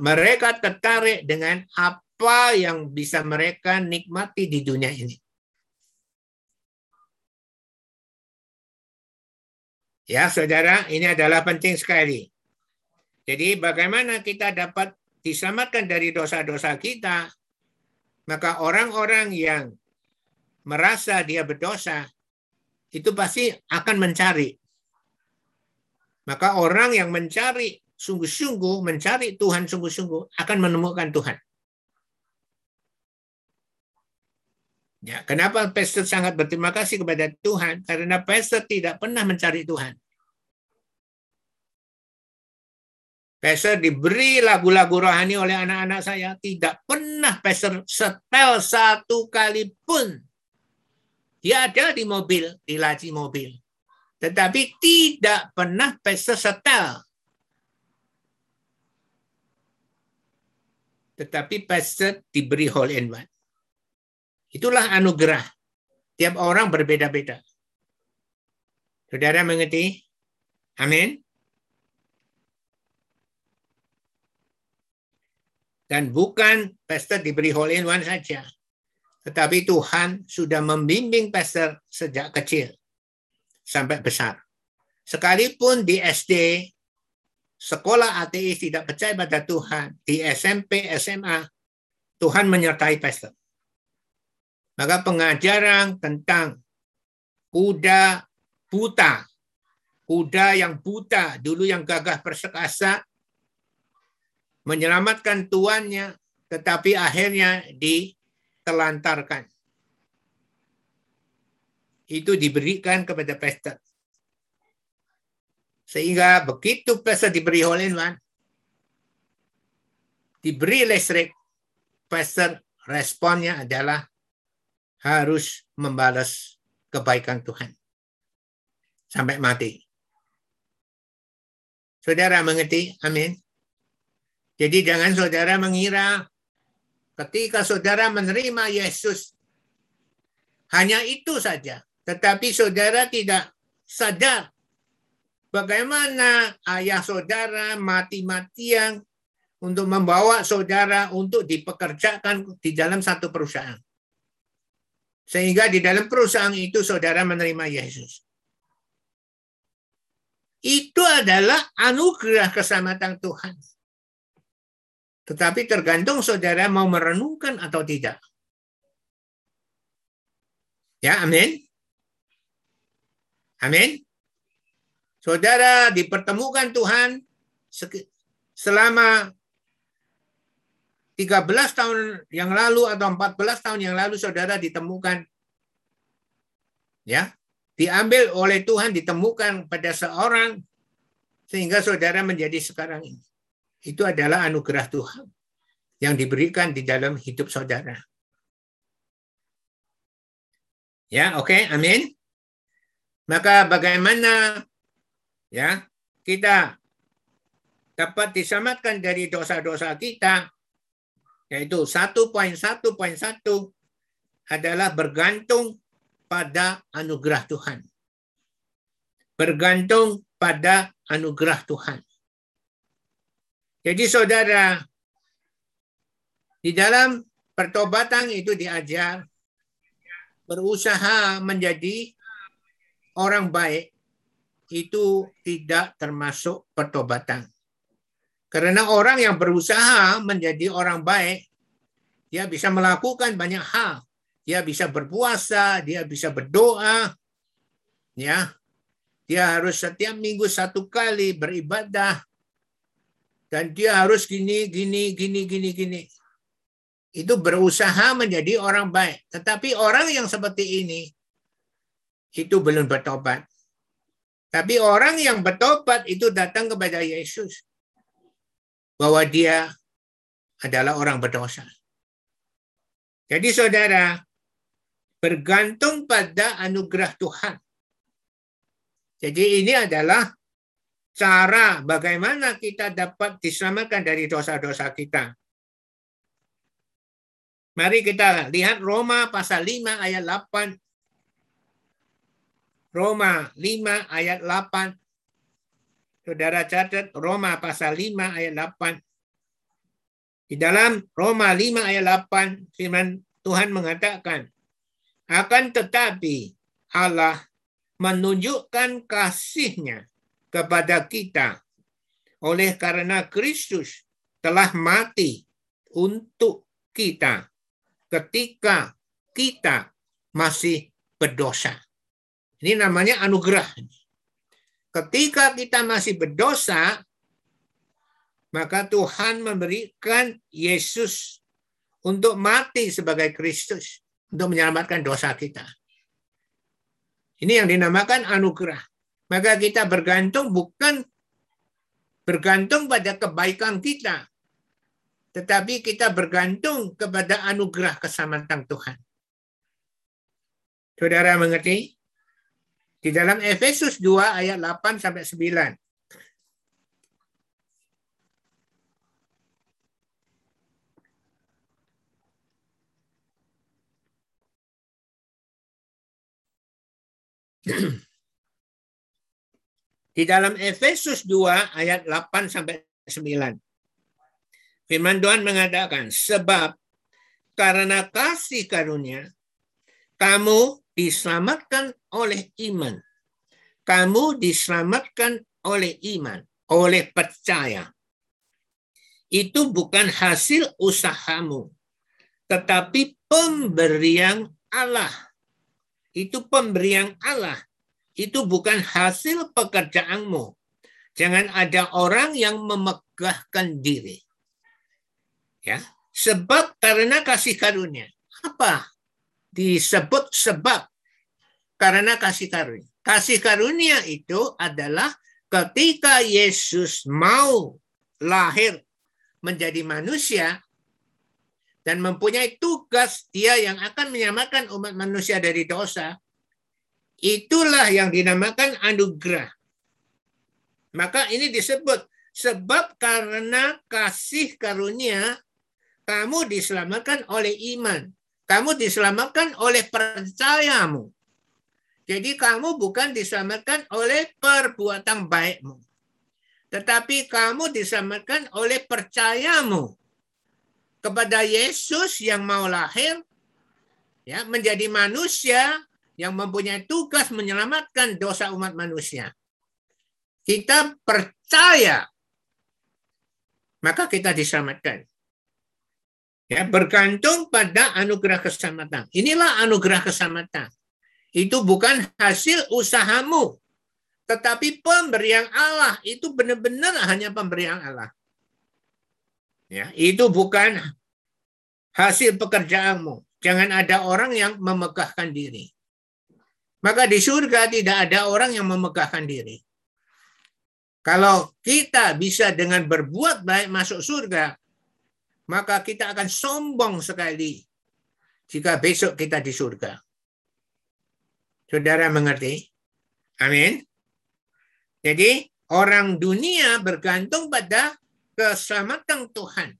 Mereka tertarik dengan apa yang bisa mereka nikmati di dunia ini. Ya, saudara, ini adalah penting sekali. Jadi, bagaimana kita dapat diselamatkan dari dosa-dosa kita? Maka orang-orang yang merasa dia berdosa itu pasti akan mencari. Maka orang yang mencari sungguh-sungguh, mencari Tuhan sungguh-sungguh akan menemukan Tuhan. Ya, kenapa pastor sangat berterima kasih kepada Tuhan? Karena pastor tidak pernah mencari Tuhan. Pastor diberi lagu-lagu rohani oleh anak-anak saya. Tidak pernah pastor setel satu kali pun. Dia ada di mobil, di laci mobil. Tetapi tidak pernah pastor setel. Tetapi pastor diberi hole in one. Itulah anugerah. Tiap orang berbeda-beda. Saudara mengerti? Amin. Dan bukan pastor diberi hole in one saja. Tetapi Tuhan sudah membimbing pastor sejak kecil sampai besar. Sekalipun di SD, sekolah ateis tidak percaya pada Tuhan, di SMP, SMA, Tuhan menyertai pastor. Maka pengajaran tentang kuda buta, kuda yang buta, dulu yang gagah persekasa, menyelamatkan tuannya, tetapi akhirnya ditelantarkan. Itu diberikan kepada pesta. Sehingga begitu pesta diberi Tuhan, diberi listrik, pesta responnya adalah harus membalas kebaikan Tuhan sampai mati. Saudara mengerti? Amin. Jadi jangan saudara mengira ketika saudara menerima Yesus hanya itu saja. Tetapi saudara tidak sadar bagaimana ayah saudara mati-matian untuk membawa saudara untuk dipekerjakan di dalam satu perusahaan. Sehingga di dalam perusahaan itu saudara menerima Yesus. Itu adalah anugerah keselamatan Tuhan. Tetapi tergantung saudara mau merenungkan atau tidak. Ya, amin. Amin. Saudara dipertemukan Tuhan selama 13 tahun yang lalu atau 14 tahun yang lalu saudara ditemukan ya diambil oleh Tuhan ditemukan pada seorang sehingga saudara menjadi sekarang ini itu adalah anugerah Tuhan yang diberikan di dalam hidup saudara ya oke okay, amin maka bagaimana ya kita dapat diselamatkan dari dosa-dosa kita yaitu 1.1.1 adalah bergantung pada anugerah Tuhan. Bergantung pada anugerah Tuhan. Jadi saudara, di dalam pertobatan itu diajar berusaha menjadi orang baik itu tidak termasuk pertobatan. Karena orang yang berusaha menjadi orang baik, dia bisa melakukan banyak hal. Dia bisa berpuasa, dia bisa berdoa, ya. Dia harus setiap minggu satu kali beribadah, dan dia harus gini, gini, gini, gini, gini. Itu berusaha menjadi orang baik. Tetapi orang yang seperti ini, itu belum bertobat. Tapi orang yang bertobat itu datang kepada Yesus bahwa dia adalah orang berdosa. Jadi saudara, bergantung pada anugerah Tuhan. Jadi ini adalah cara bagaimana kita dapat diselamatkan dari dosa-dosa kita. Mari kita lihat Roma pasal 5 ayat 8. Roma 5 ayat 8. Saudara catat Roma pasal 5 ayat 8. Di dalam Roma 5 ayat 8 firman Tuhan mengatakan akan tetapi Allah menunjukkan kasihnya kepada kita oleh karena Kristus telah mati untuk kita ketika kita masih berdosa. Ini namanya anugerah. Ketika kita masih berdosa, maka Tuhan memberikan Yesus untuk mati sebagai Kristus untuk menyelamatkan dosa kita. Ini yang dinamakan anugerah. Maka kita bergantung bukan bergantung pada kebaikan kita, tetapi kita bergantung kepada anugerah keselamatan Tuhan. Saudara mengerti? Di dalam Efesus 2 ayat 8 sampai 9. Di dalam Efesus 2 ayat 8 sampai 9. Firman Tuhan mengatakan, sebab karena kasih karunia, kamu diselamatkan oleh iman. Kamu diselamatkan oleh iman, oleh percaya. Itu bukan hasil usahamu, tetapi pemberian Allah. Itu pemberian Allah itu bukan hasil pekerjaanmu. Jangan ada orang yang memegahkan diri. Ya, sebab karena kasih karunia. Apa? Disebut sebab karena kasih karunia. Kasih karunia itu adalah ketika Yesus mau lahir menjadi manusia dan mempunyai tugas dia yang akan menyelamatkan umat manusia dari dosa, Itulah yang dinamakan anugerah. Maka ini disebut sebab karena kasih karunia kamu diselamatkan oleh iman. Kamu diselamatkan oleh percayamu. Jadi kamu bukan diselamatkan oleh perbuatan baikmu. Tetapi kamu diselamatkan oleh percayamu kepada Yesus yang mau lahir ya menjadi manusia yang mempunyai tugas menyelamatkan dosa umat manusia. Kita percaya, maka kita diselamatkan. Ya, bergantung pada anugerah keselamatan. Inilah anugerah keselamatan. Itu bukan hasil usahamu, tetapi pemberian Allah. Itu benar-benar hanya pemberian Allah. Ya, itu bukan hasil pekerjaanmu. Jangan ada orang yang memegahkan diri. Maka di surga tidak ada orang yang memegahkan diri. Kalau kita bisa dengan berbuat baik masuk surga, maka kita akan sombong sekali jika besok kita di surga. Saudara mengerti? Amin. Jadi orang dunia bergantung pada keselamatan Tuhan.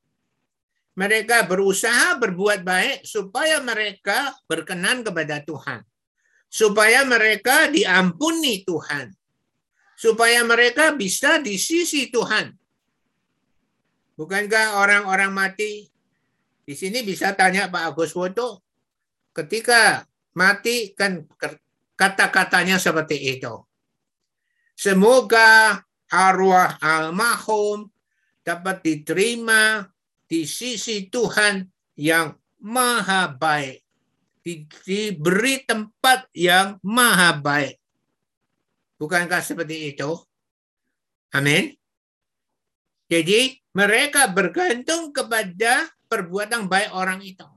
Mereka berusaha berbuat baik supaya mereka berkenan kepada Tuhan supaya mereka diampuni Tuhan. Supaya mereka bisa di sisi Tuhan. Bukankah orang-orang mati di sini bisa tanya Pak Agus Woto ketika mati kan kata-katanya seperti itu. Semoga arwah almarhum dapat diterima di sisi Tuhan yang maha baik diberi tempat yang maha baik. Bukankah seperti itu? Amin. Jadi mereka bergantung kepada perbuatan baik orang itu.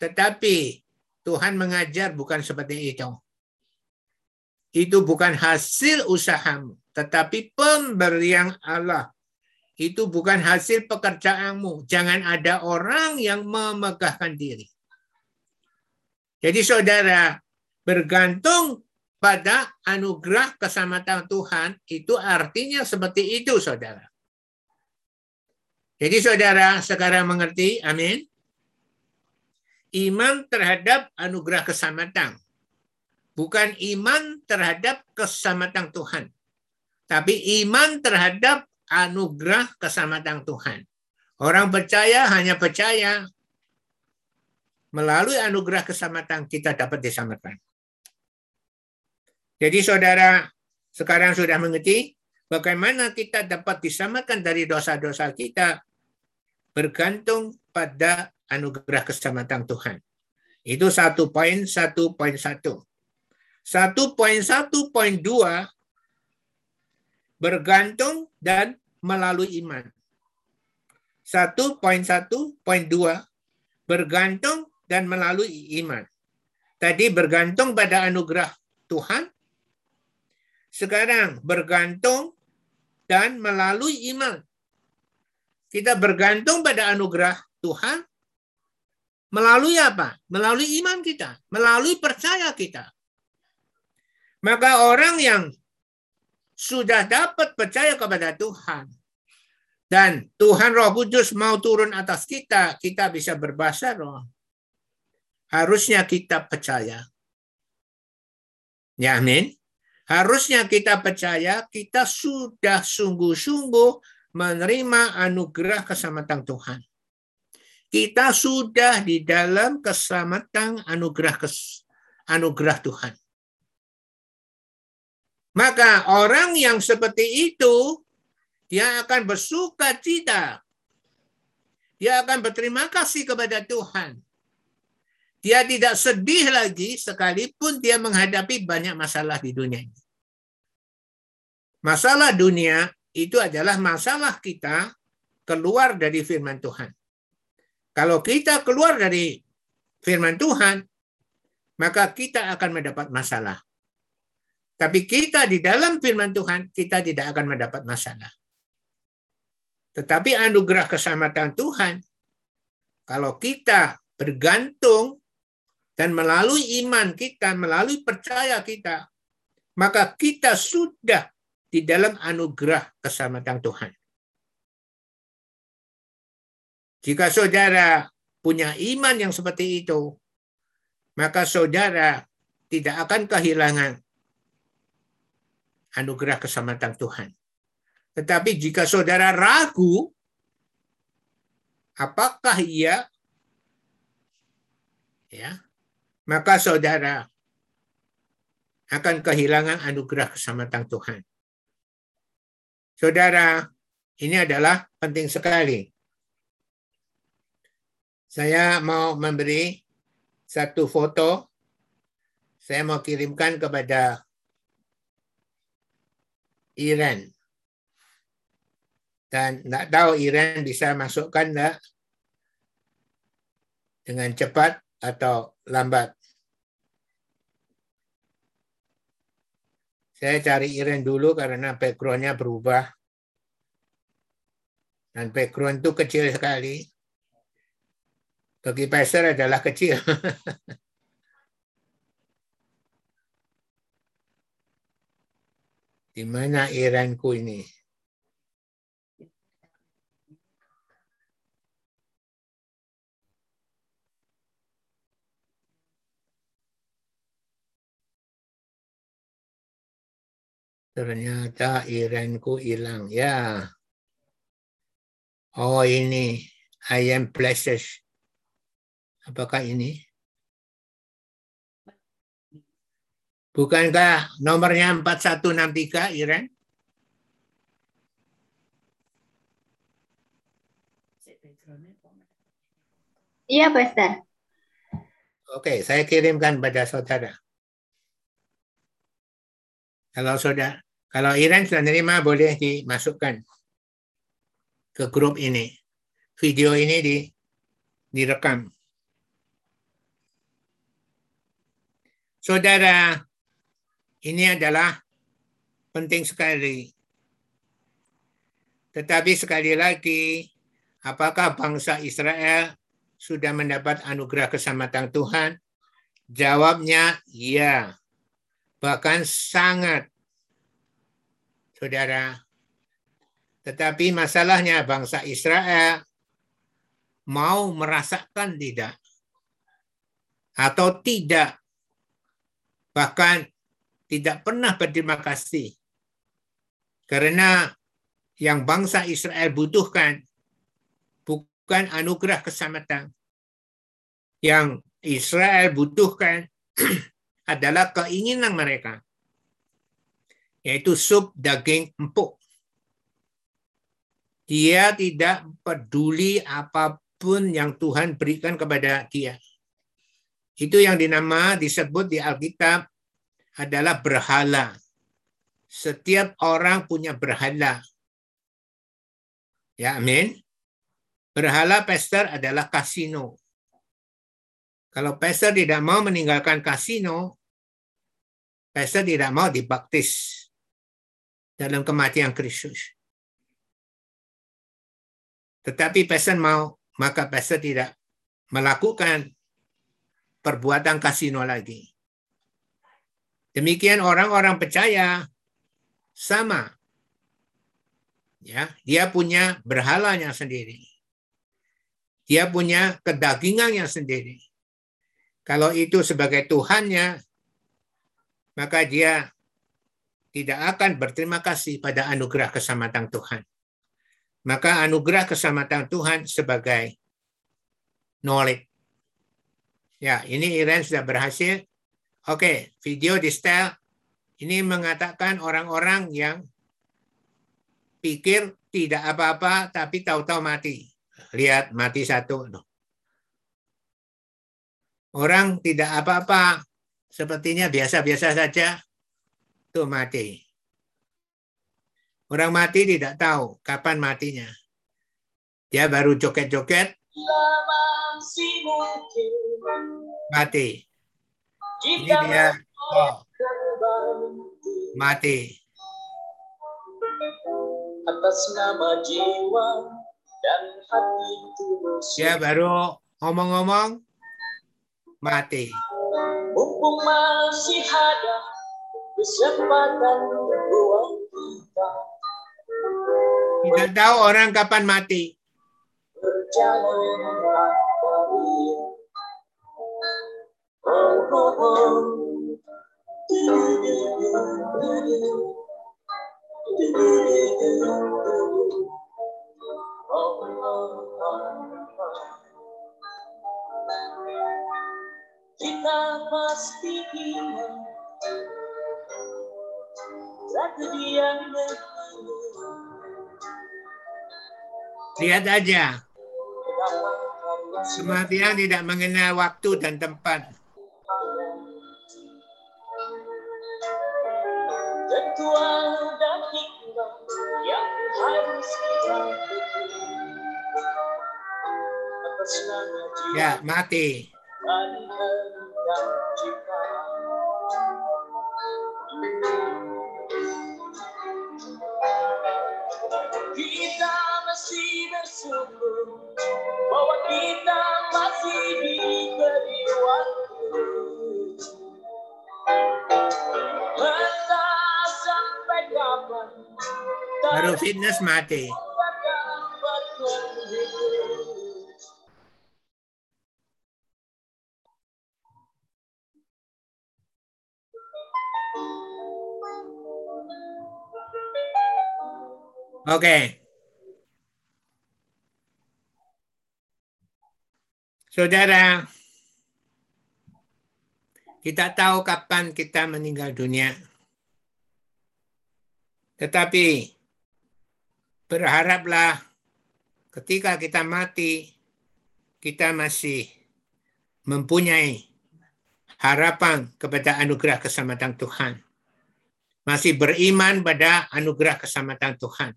Tetapi Tuhan mengajar bukan seperti itu. Itu bukan hasil usahamu, tetapi pemberian Allah. Itu bukan hasil pekerjaanmu. Jangan ada orang yang memegahkan diri. Jadi saudara bergantung pada anugerah keselamatan Tuhan itu artinya seperti itu, saudara. Jadi saudara sekarang mengerti, amin. Iman terhadap anugerah keselamatan. Bukan iman terhadap keselamatan Tuhan. Tapi iman terhadap anugerah keselamatan Tuhan. Orang percaya hanya percaya melalui anugerah keselamatan kita dapat diselamatkan. Jadi saudara sekarang sudah mengerti bagaimana kita dapat diselamatkan dari dosa-dosa kita bergantung pada anugerah keselamatan Tuhan. Itu satu poin, satu poin satu. Satu poin satu poin dua bergantung dan melalui iman. Satu poin satu poin dua bergantung dan melalui iman. Tadi bergantung pada anugerah Tuhan. Sekarang bergantung dan melalui iman. Kita bergantung pada anugerah Tuhan melalui apa? Melalui iman kita, melalui percaya kita. Maka orang yang sudah dapat percaya kepada Tuhan dan Tuhan Roh Kudus mau turun atas kita, kita bisa berbahasa roh harusnya kita percaya. Ya, amin. Harusnya kita percaya kita sudah sungguh-sungguh menerima anugerah keselamatan Tuhan. Kita sudah di dalam keselamatan anugerah kes, anugerah Tuhan. Maka orang yang seperti itu dia akan bersuka cita. Dia akan berterima kasih kepada Tuhan. Dia tidak sedih lagi sekalipun dia menghadapi banyak masalah di dunia ini. Masalah dunia itu adalah masalah kita keluar dari firman Tuhan. Kalau kita keluar dari firman Tuhan, maka kita akan mendapat masalah. Tapi kita di dalam firman Tuhan, kita tidak akan mendapat masalah. Tetapi anugerah keselamatan Tuhan, kalau kita bergantung dan melalui iman kita, melalui percaya kita, maka kita sudah di dalam anugerah keselamatan Tuhan. Jika saudara punya iman yang seperti itu, maka saudara tidak akan kehilangan anugerah keselamatan Tuhan. Tetapi jika saudara ragu, apakah ia ya maka saudara akan kehilangan anugerah keselamatan Tuhan. Saudara, ini adalah penting sekali. Saya mau memberi satu foto. Saya mau kirimkan kepada Iran. Dan tidak tahu Iran bisa masukkan dengan cepat atau lambat. Saya cari Iren dulu karena backgroundnya berubah. Dan background itu kecil sekali. Bagi pastor adalah kecil. Di mana Iranku ini? Ternyata irenku hilang. Ya. Oh ini. I am blessed. Apakah ini? Bukankah nomornya 4163 Iren? Iya, Pastor. Oke, saya kirimkan pada saudara. Kalau saudara, kalau Iran sudah menerima boleh dimasukkan ke grup ini. Video ini di direkam. Saudara, ini adalah penting sekali. Tetapi sekali lagi, apakah bangsa Israel sudah mendapat anugerah keselamatan Tuhan? Jawabnya ya Bahkan sangat. Saudara. Tetapi masalahnya bangsa Israel mau merasakan tidak. Atau tidak. Bahkan tidak pernah berterima kasih. Karena yang bangsa Israel butuhkan bukan anugerah keselamatan. Yang Israel butuhkan adalah keinginan mereka. Yaitu sup daging empuk. Dia tidak peduli apa pun yang Tuhan berikan kepada dia. Itu yang dinama disebut di Alkitab adalah berhala. Setiap orang punya berhala. Ya, amin. Berhala pester adalah kasino. Kalau pester tidak mau meninggalkan kasino, pester tidak mau dibaptis dalam kematian Kristus. Tetapi pester mau, maka pester tidak melakukan perbuatan kasino lagi. Demikian orang-orang percaya sama. Ya, dia punya berhalanya sendiri. Dia punya kedagingannya sendiri. Kalau itu sebagai Tuhannya, maka dia tidak akan berterima kasih pada anugerah keselamatan Tuhan. Maka anugerah keselamatan Tuhan sebagai knowledge. Ya, ini Iren sudah berhasil. Oke, video di style ini mengatakan orang-orang yang pikir tidak apa-apa tapi tahu-tahu mati. Lihat mati satu. Orang tidak apa-apa. Sepertinya biasa-biasa saja. Itu mati. Orang mati tidak tahu kapan matinya. Dia baru joget-joget. Mati. Ini dia. Oh. Mati. Atas nama jiwa dan hati tulus. Ya baru ngomong-ngomong mati. Mumpung masih ada kesempatan buat kita. Tidak tahu orang kapan mati. Berjalan Oh, oh, oh. Kita pasti ingat yang Lihat aja. Kematian tidak mengenal waktu dan tempat. Ya, mati. Baru fitness mati. Oke. Saudara, kita tahu kapan kita meninggal dunia. Tetapi berharaplah ketika kita mati, kita masih mempunyai harapan kepada anugerah keselamatan Tuhan. Masih beriman pada anugerah keselamatan Tuhan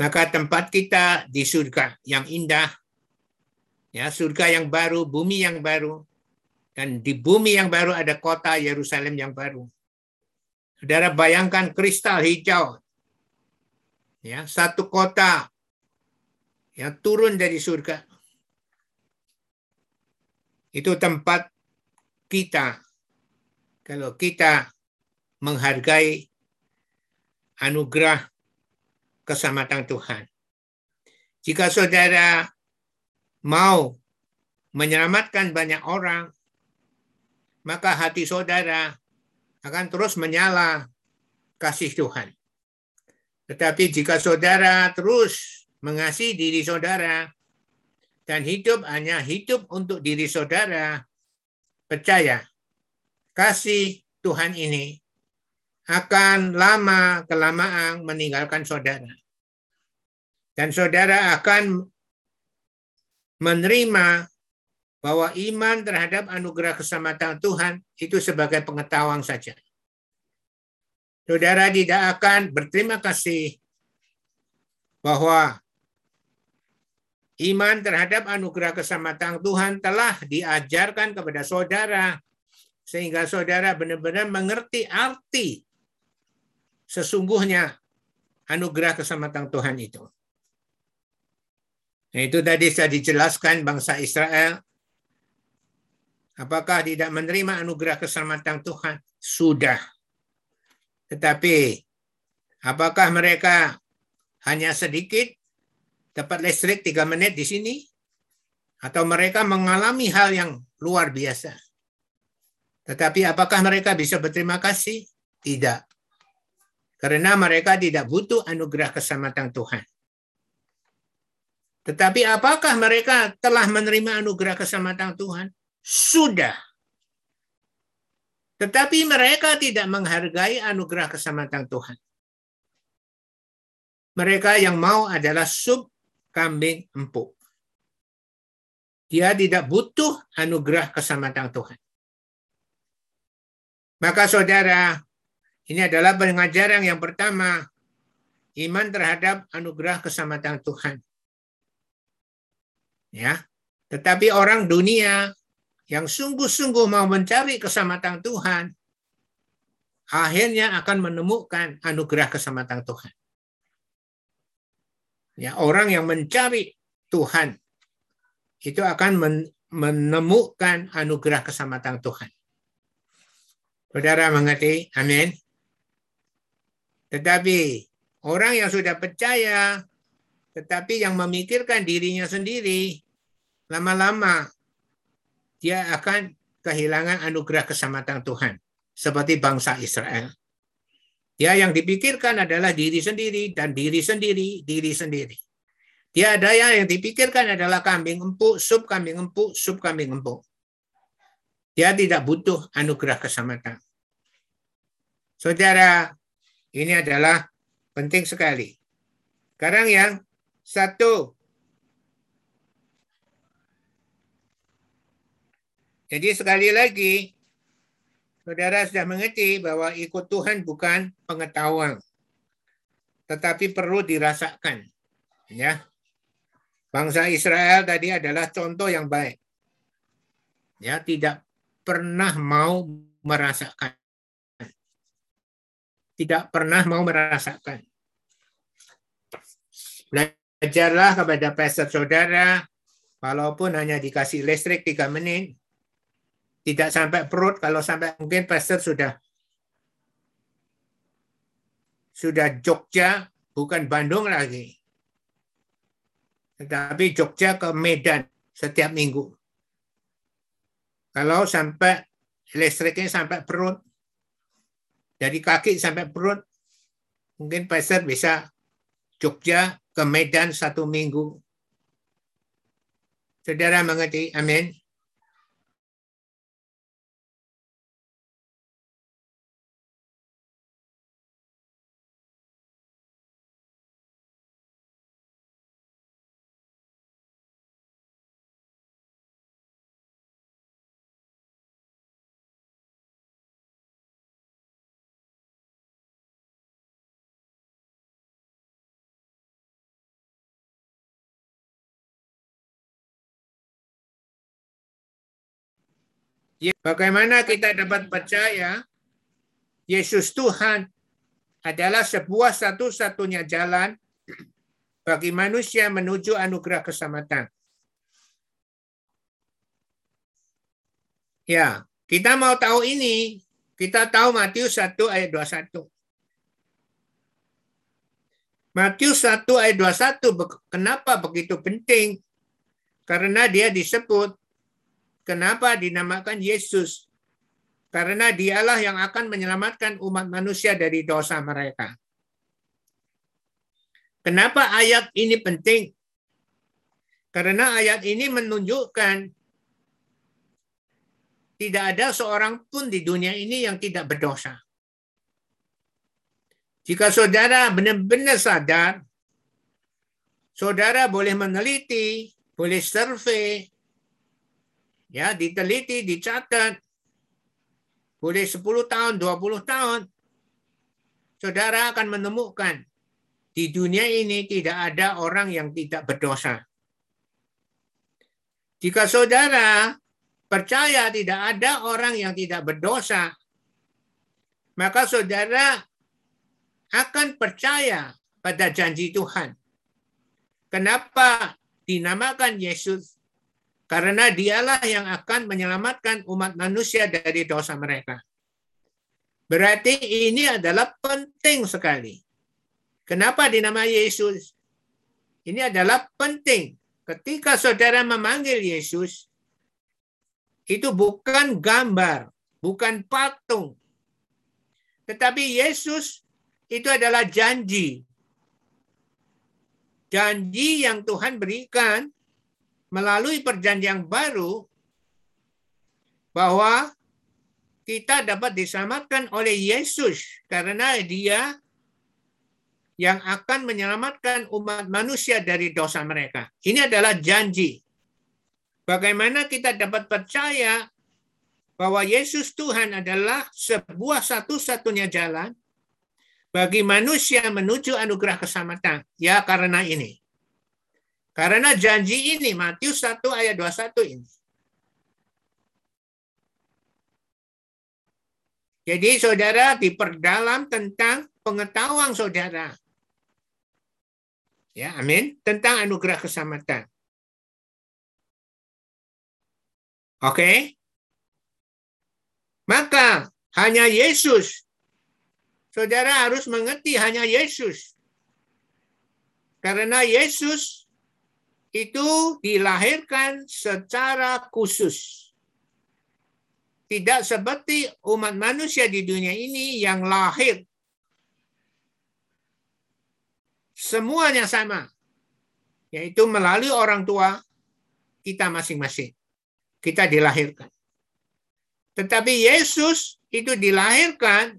maka tempat kita di surga yang indah, ya surga yang baru, bumi yang baru, dan di bumi yang baru ada kota Yerusalem yang baru. Saudara bayangkan kristal hijau, ya satu kota yang turun dari surga. Itu tempat kita kalau kita menghargai anugerah keselamatan Tuhan. Jika saudara mau menyelamatkan banyak orang, maka hati saudara akan terus menyala kasih Tuhan. Tetapi jika saudara terus mengasihi diri saudara dan hidup hanya hidup untuk diri saudara, percaya kasih Tuhan ini akan lama kelamaan meninggalkan saudara. Dan saudara akan menerima bahwa iman terhadap anugerah keselamatan Tuhan itu sebagai pengetahuan saja. Saudara tidak akan berterima kasih bahwa iman terhadap anugerah keselamatan Tuhan telah diajarkan kepada saudara sehingga saudara benar-benar mengerti arti sesungguhnya anugerah keselamatan Tuhan itu. Nah, itu tadi saya dijelaskan bangsa Israel apakah tidak menerima anugerah keselamatan Tuhan? Sudah. Tetapi apakah mereka hanya sedikit dapat listrik tiga menit di sini? Atau mereka mengalami hal yang luar biasa? Tetapi apakah mereka bisa berterima kasih? Tidak. Karena mereka tidak butuh anugerah keselamatan Tuhan. Tetapi apakah mereka telah menerima anugerah keselamatan Tuhan? Sudah. Tetapi mereka tidak menghargai anugerah keselamatan Tuhan. Mereka yang mau adalah sub kambing empuk. Dia tidak butuh anugerah keselamatan Tuhan. Maka saudara, ini adalah pengajaran yang pertama, iman terhadap anugerah keselamatan Tuhan. Ya, tetapi orang dunia yang sungguh-sungguh mau mencari keselamatan Tuhan, akhirnya akan menemukan anugerah keselamatan Tuhan. Ya, orang yang mencari Tuhan itu akan menemukan anugerah keselamatan Tuhan. Saudara mengerti? Amin. Tetapi orang yang sudah percaya, tetapi yang memikirkan dirinya sendiri, lama-lama dia akan kehilangan anugerah keselamatan Tuhan. Seperti bangsa Israel. Dia yang dipikirkan adalah diri sendiri dan diri sendiri, diri sendiri. Dia ada yang dipikirkan adalah kambing empuk, sup kambing empuk, sup kambing empuk. Dia tidak butuh anugerah keselamatan. Saudara, ini adalah penting sekali. Sekarang yang satu, Jadi sekali lagi, saudara sudah mengerti bahwa ikut Tuhan bukan pengetahuan, tetapi perlu dirasakan. Ya, bangsa Israel tadi adalah contoh yang baik. Ya, tidak pernah mau merasakan. Tidak pernah mau merasakan. Belajarlah kepada pastor saudara, walaupun hanya dikasih listrik tiga menit, tidak sampai perut, kalau sampai mungkin pastor sudah sudah Jogja, bukan Bandung lagi. Tetapi Jogja ke Medan setiap minggu. Kalau sampai listriknya sampai perut, dari kaki sampai perut, mungkin pastor bisa Jogja ke Medan satu minggu. Saudara mengerti? Amin. Bagaimana kita dapat percaya Yesus Tuhan adalah sebuah satu-satunya jalan bagi manusia menuju anugerah keselamatan. Ya, kita mau tahu ini Kita tahu Matius 1 ayat 21. Matius 1 ayat 21 kenapa begitu penting? Karena dia disebut kenapa dinamakan Yesus? Karena dialah yang akan menyelamatkan umat manusia dari dosa mereka. Kenapa ayat ini penting? Karena ayat ini menunjukkan tidak ada seorang pun di dunia ini yang tidak berdosa. Jika saudara benar-benar sadar, saudara boleh meneliti, boleh survei, ya diteliti, dicatat, boleh 10 tahun, 20 tahun, saudara akan menemukan di dunia ini tidak ada orang yang tidak berdosa. Jika saudara percaya tidak ada orang yang tidak berdosa, maka saudara akan percaya pada janji Tuhan. Kenapa dinamakan Yesus? Karena dialah yang akan menyelamatkan umat manusia dari dosa mereka. Berarti ini adalah penting sekali. Kenapa dinamai Yesus? Ini adalah penting. Ketika saudara memanggil Yesus, itu bukan gambar, bukan patung. Tetapi Yesus itu adalah janji. Janji yang Tuhan berikan melalui perjanjian baru bahwa kita dapat diselamatkan oleh Yesus karena dia yang akan menyelamatkan umat manusia dari dosa mereka. Ini adalah janji. Bagaimana kita dapat percaya bahwa Yesus Tuhan adalah sebuah satu-satunya jalan bagi manusia menuju anugerah keselamatan. Ya karena ini. Karena janji ini, Matius 1 ayat 21 ini. Jadi saudara diperdalam tentang pengetahuan saudara. Ya, amin. Tentang anugerah keselamatan. Oke. Maka hanya Yesus Saudara harus mengerti hanya Yesus. Karena Yesus itu dilahirkan secara khusus. Tidak seperti umat manusia di dunia ini yang lahir. Semuanya sama. Yaitu melalui orang tua kita masing-masing. Kita dilahirkan. Tetapi Yesus itu dilahirkan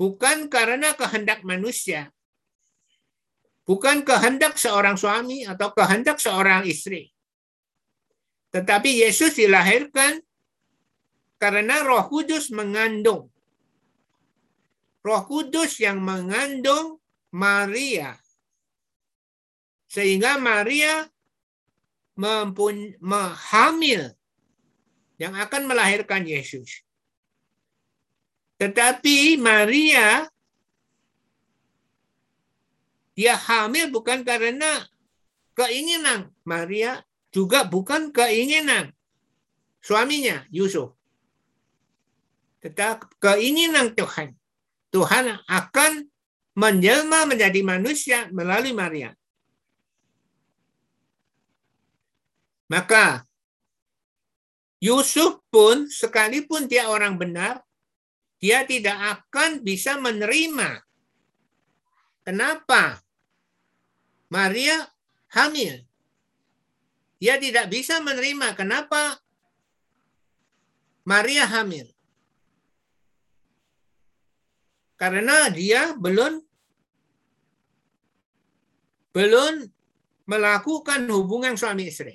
bukan karena kehendak manusia, bukan kehendak seorang suami atau kehendak seorang istri. Tetapi Yesus dilahirkan karena Roh Kudus mengandung. Roh Kudus yang mengandung Maria. Sehingga Maria mempun, hamil yang akan melahirkan Yesus. Tetapi Maria dia hamil bukan karena keinginan. Maria juga bukan keinginan suaminya Yusuf. Tetapi keinginan Tuhan. Tuhan akan menjelma menjadi manusia melalui Maria. Maka Yusuf pun sekalipun dia orang benar, dia tidak akan bisa menerima. Kenapa? Maria hamil. Dia tidak bisa menerima. Kenapa? Maria hamil. Karena dia belum belum melakukan hubungan suami istri.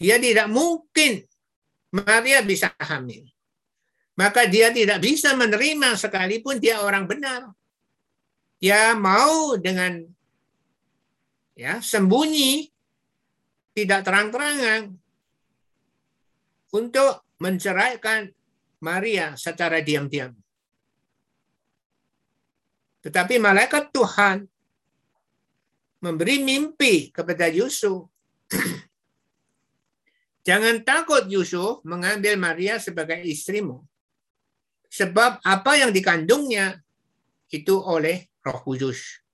Dia tidak mungkin Maria bisa hamil maka dia tidak bisa menerima sekalipun dia orang benar. Dia mau dengan ya sembunyi, tidak terang-terangan untuk menceraikan Maria secara diam-diam. Tetapi malaikat Tuhan memberi mimpi kepada Yusuf. Jangan takut Yusuf mengambil Maria sebagai istrimu. Sebab apa yang dikandungnya itu oleh Roh Kudus.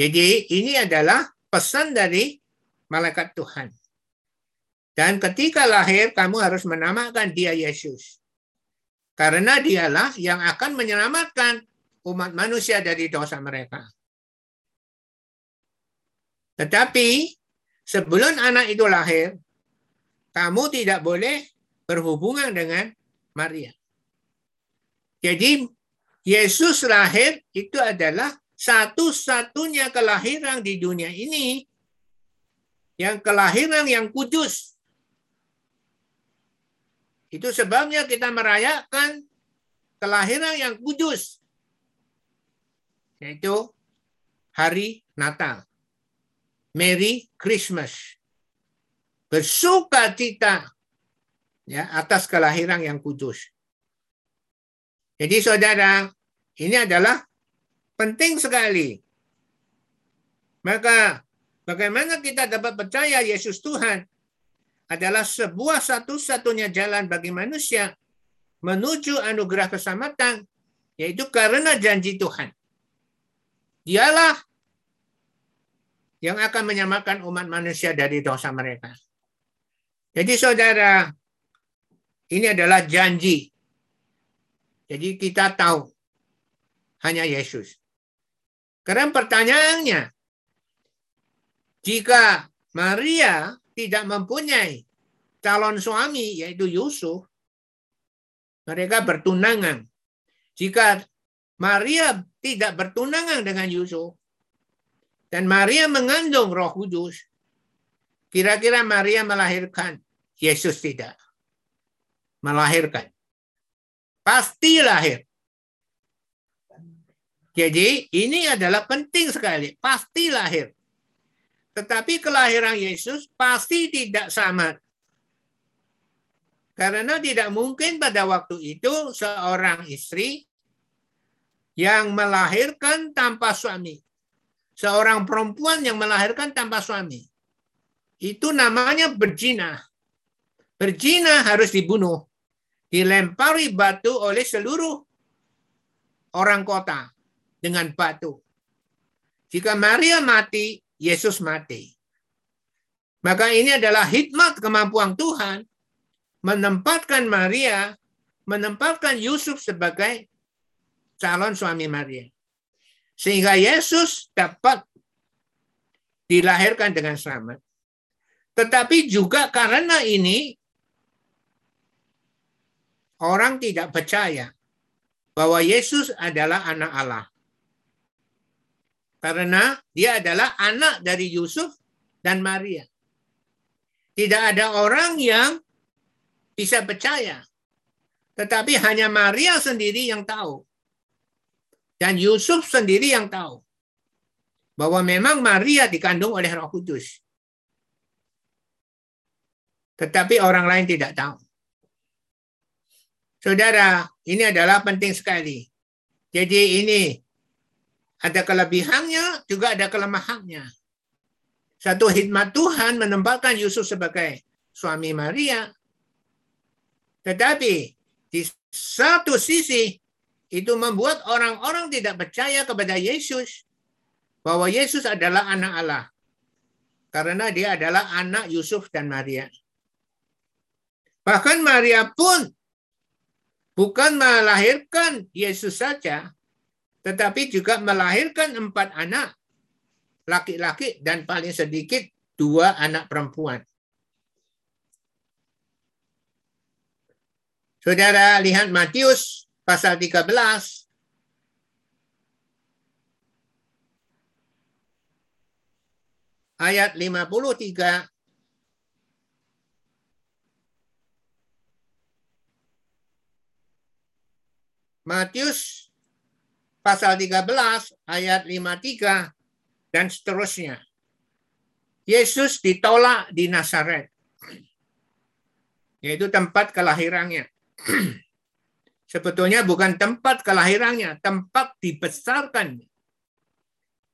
Jadi ini adalah pesan dari malaikat Tuhan. Dan ketika lahir kamu harus menamakan dia Yesus. Karena dialah yang akan menyelamatkan umat manusia dari dosa mereka. Tetapi sebelum anak itu lahir, kamu tidak boleh berhubungan dengan Maria. Jadi Yesus lahir itu adalah satu-satunya kelahiran di dunia ini yang kelahiran yang kudus. Itu sebabnya kita merayakan kelahiran yang kudus. Yaitu hari Natal. Merry Christmas. Bersuka cita ya, atas kelahiran yang kudus. Jadi saudara, ini adalah penting sekali. Maka bagaimana kita dapat percaya Yesus Tuhan? adalah sebuah satu-satunya jalan bagi manusia menuju anugerah keselamatan, yaitu karena janji Tuhan. Dialah yang akan menyamakan umat manusia dari dosa mereka. Jadi saudara, ini adalah janji. Jadi kita tahu hanya Yesus. Karena pertanyaannya, jika Maria tidak mempunyai calon suami yaitu Yusuf, mereka bertunangan. Jika Maria tidak bertunangan dengan Yusuf dan Maria mengandung Roh Kudus, kira-kira Maria melahirkan Yesus tidak melahirkan. Pasti lahir. Jadi ini adalah penting sekali, pasti lahir. Tetapi kelahiran Yesus pasti tidak sama. Karena tidak mungkin pada waktu itu seorang istri yang melahirkan tanpa suami. Seorang perempuan yang melahirkan tanpa suami. Itu namanya berzina. Berzina harus dibunuh. Dilempari batu oleh seluruh orang kota dengan batu. Jika Maria mati, Yesus mati. Maka ini adalah hikmat kemampuan Tuhan menempatkan Maria, menempatkan Yusuf sebagai calon suami Maria. Sehingga Yesus dapat dilahirkan dengan selamat. Tetapi juga karena ini orang tidak percaya bahwa Yesus adalah anak Allah. Karena dia adalah anak dari Yusuf dan Maria. Tidak ada orang yang bisa percaya. Tetapi hanya Maria sendiri yang tahu. Dan Yusuf sendiri yang tahu. Bahwa memang Maria dikandung oleh roh kudus. Tetapi orang lain tidak tahu. Saudara, ini adalah penting sekali. Jadi ini ada kelebihannya, juga ada kelemahannya. Satu hikmat Tuhan menempatkan Yusuf sebagai suami Maria. Tetapi di satu sisi itu membuat orang-orang tidak percaya kepada Yesus bahwa Yesus adalah anak Allah. Karena dia adalah anak Yusuf dan Maria. Bahkan Maria pun bukan melahirkan Yesus saja, tetapi juga melahirkan empat anak laki-laki dan paling sedikit dua anak perempuan. Saudara lihat Matius pasal 13 ayat 53 Matius pasal 13 ayat 53 dan seterusnya. Yesus ditolak di Nazaret. Yaitu tempat kelahirannya. Sebetulnya bukan tempat kelahirannya, tempat dibesarkan.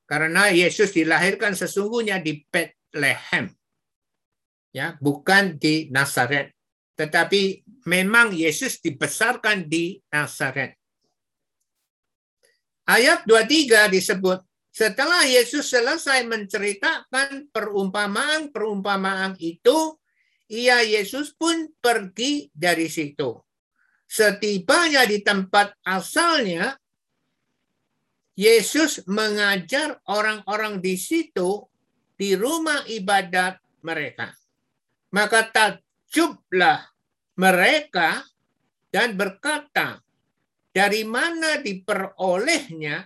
Karena Yesus dilahirkan sesungguhnya di Bethlehem. Ya, bukan di Nazaret. Tetapi memang Yesus dibesarkan di Nazaret. Ayat 23 disebut, setelah Yesus selesai menceritakan perumpamaan-perumpamaan itu, ia Yesus pun pergi dari situ. Setibanya di tempat asalnya, Yesus mengajar orang-orang di situ di rumah ibadat mereka. Maka takjublah mereka dan berkata, dari mana diperolehnya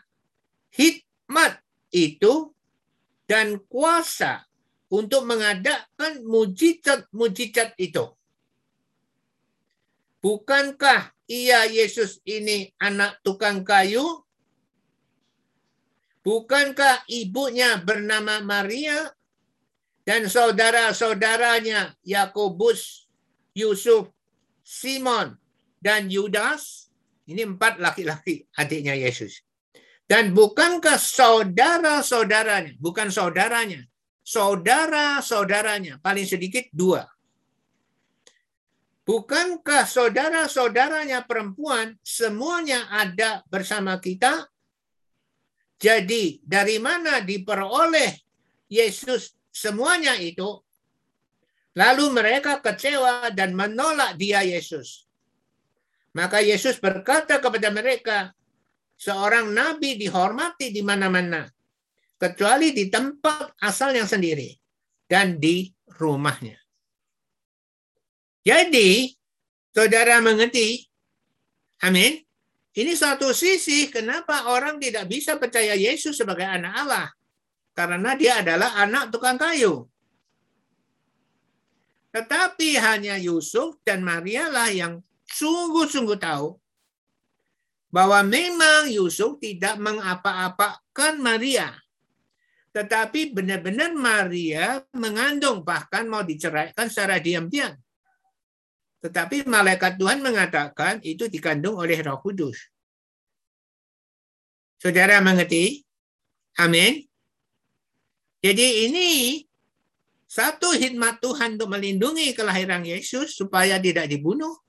hikmat itu dan kuasa untuk mengadakan mujizat-mujizat itu. Bukankah ia Yesus ini anak tukang kayu? Bukankah ibunya bernama Maria dan saudara-saudaranya Yakobus, Yusuf, Simon, dan Yudas? Ini empat laki-laki adiknya Yesus. Dan bukankah saudara-saudaranya, bukan saudaranya, saudara-saudaranya, paling sedikit dua. Bukankah saudara-saudaranya perempuan semuanya ada bersama kita? Jadi dari mana diperoleh Yesus semuanya itu? Lalu mereka kecewa dan menolak dia Yesus. Maka Yesus berkata kepada mereka, seorang nabi dihormati di mana-mana kecuali di tempat asalnya sendiri dan di rumahnya. Jadi, saudara mengerti, amin, ini satu sisi kenapa orang tidak bisa percaya Yesus sebagai anak Allah. Karena dia adalah anak tukang kayu. Tetapi hanya Yusuf dan Maria lah yang sungguh-sungguh tahu bahwa memang Yusuf tidak mengapa-apakan Maria. Tetapi benar-benar Maria mengandung, bahkan mau diceraikan secara diam-diam. Tetapi malaikat Tuhan mengatakan itu dikandung oleh roh kudus. Saudara mengerti? Amin. Jadi ini satu hikmat Tuhan untuk melindungi kelahiran Yesus supaya tidak dibunuh.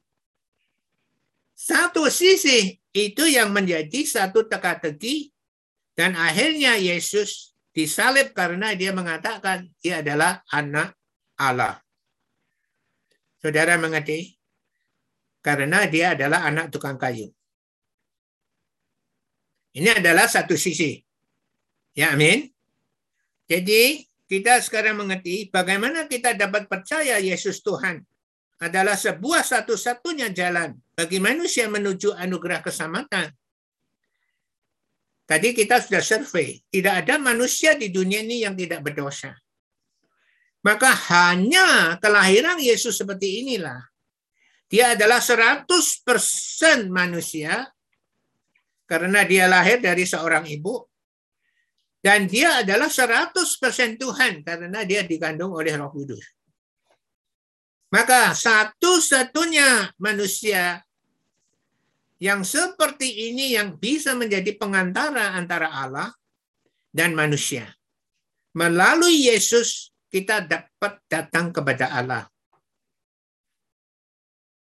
Satu sisi itu yang menjadi satu teka-teki dan akhirnya Yesus disalib karena dia mengatakan dia adalah anak Allah. Saudara mengerti? Karena dia adalah anak tukang kayu. Ini adalah satu sisi. Ya, amin. Jadi, kita sekarang mengerti bagaimana kita dapat percaya Yesus Tuhan adalah sebuah satu-satunya jalan bagi manusia menuju anugerah keselamatan. Tadi kita sudah survei, tidak ada manusia di dunia ini yang tidak berdosa. Maka hanya kelahiran Yesus seperti inilah. Dia adalah 100% manusia karena dia lahir dari seorang ibu. Dan dia adalah 100% Tuhan karena dia dikandung oleh roh kudus. Maka satu-satunya manusia yang seperti ini yang bisa menjadi pengantara antara Allah dan manusia. Melalui Yesus kita dapat datang kepada Allah.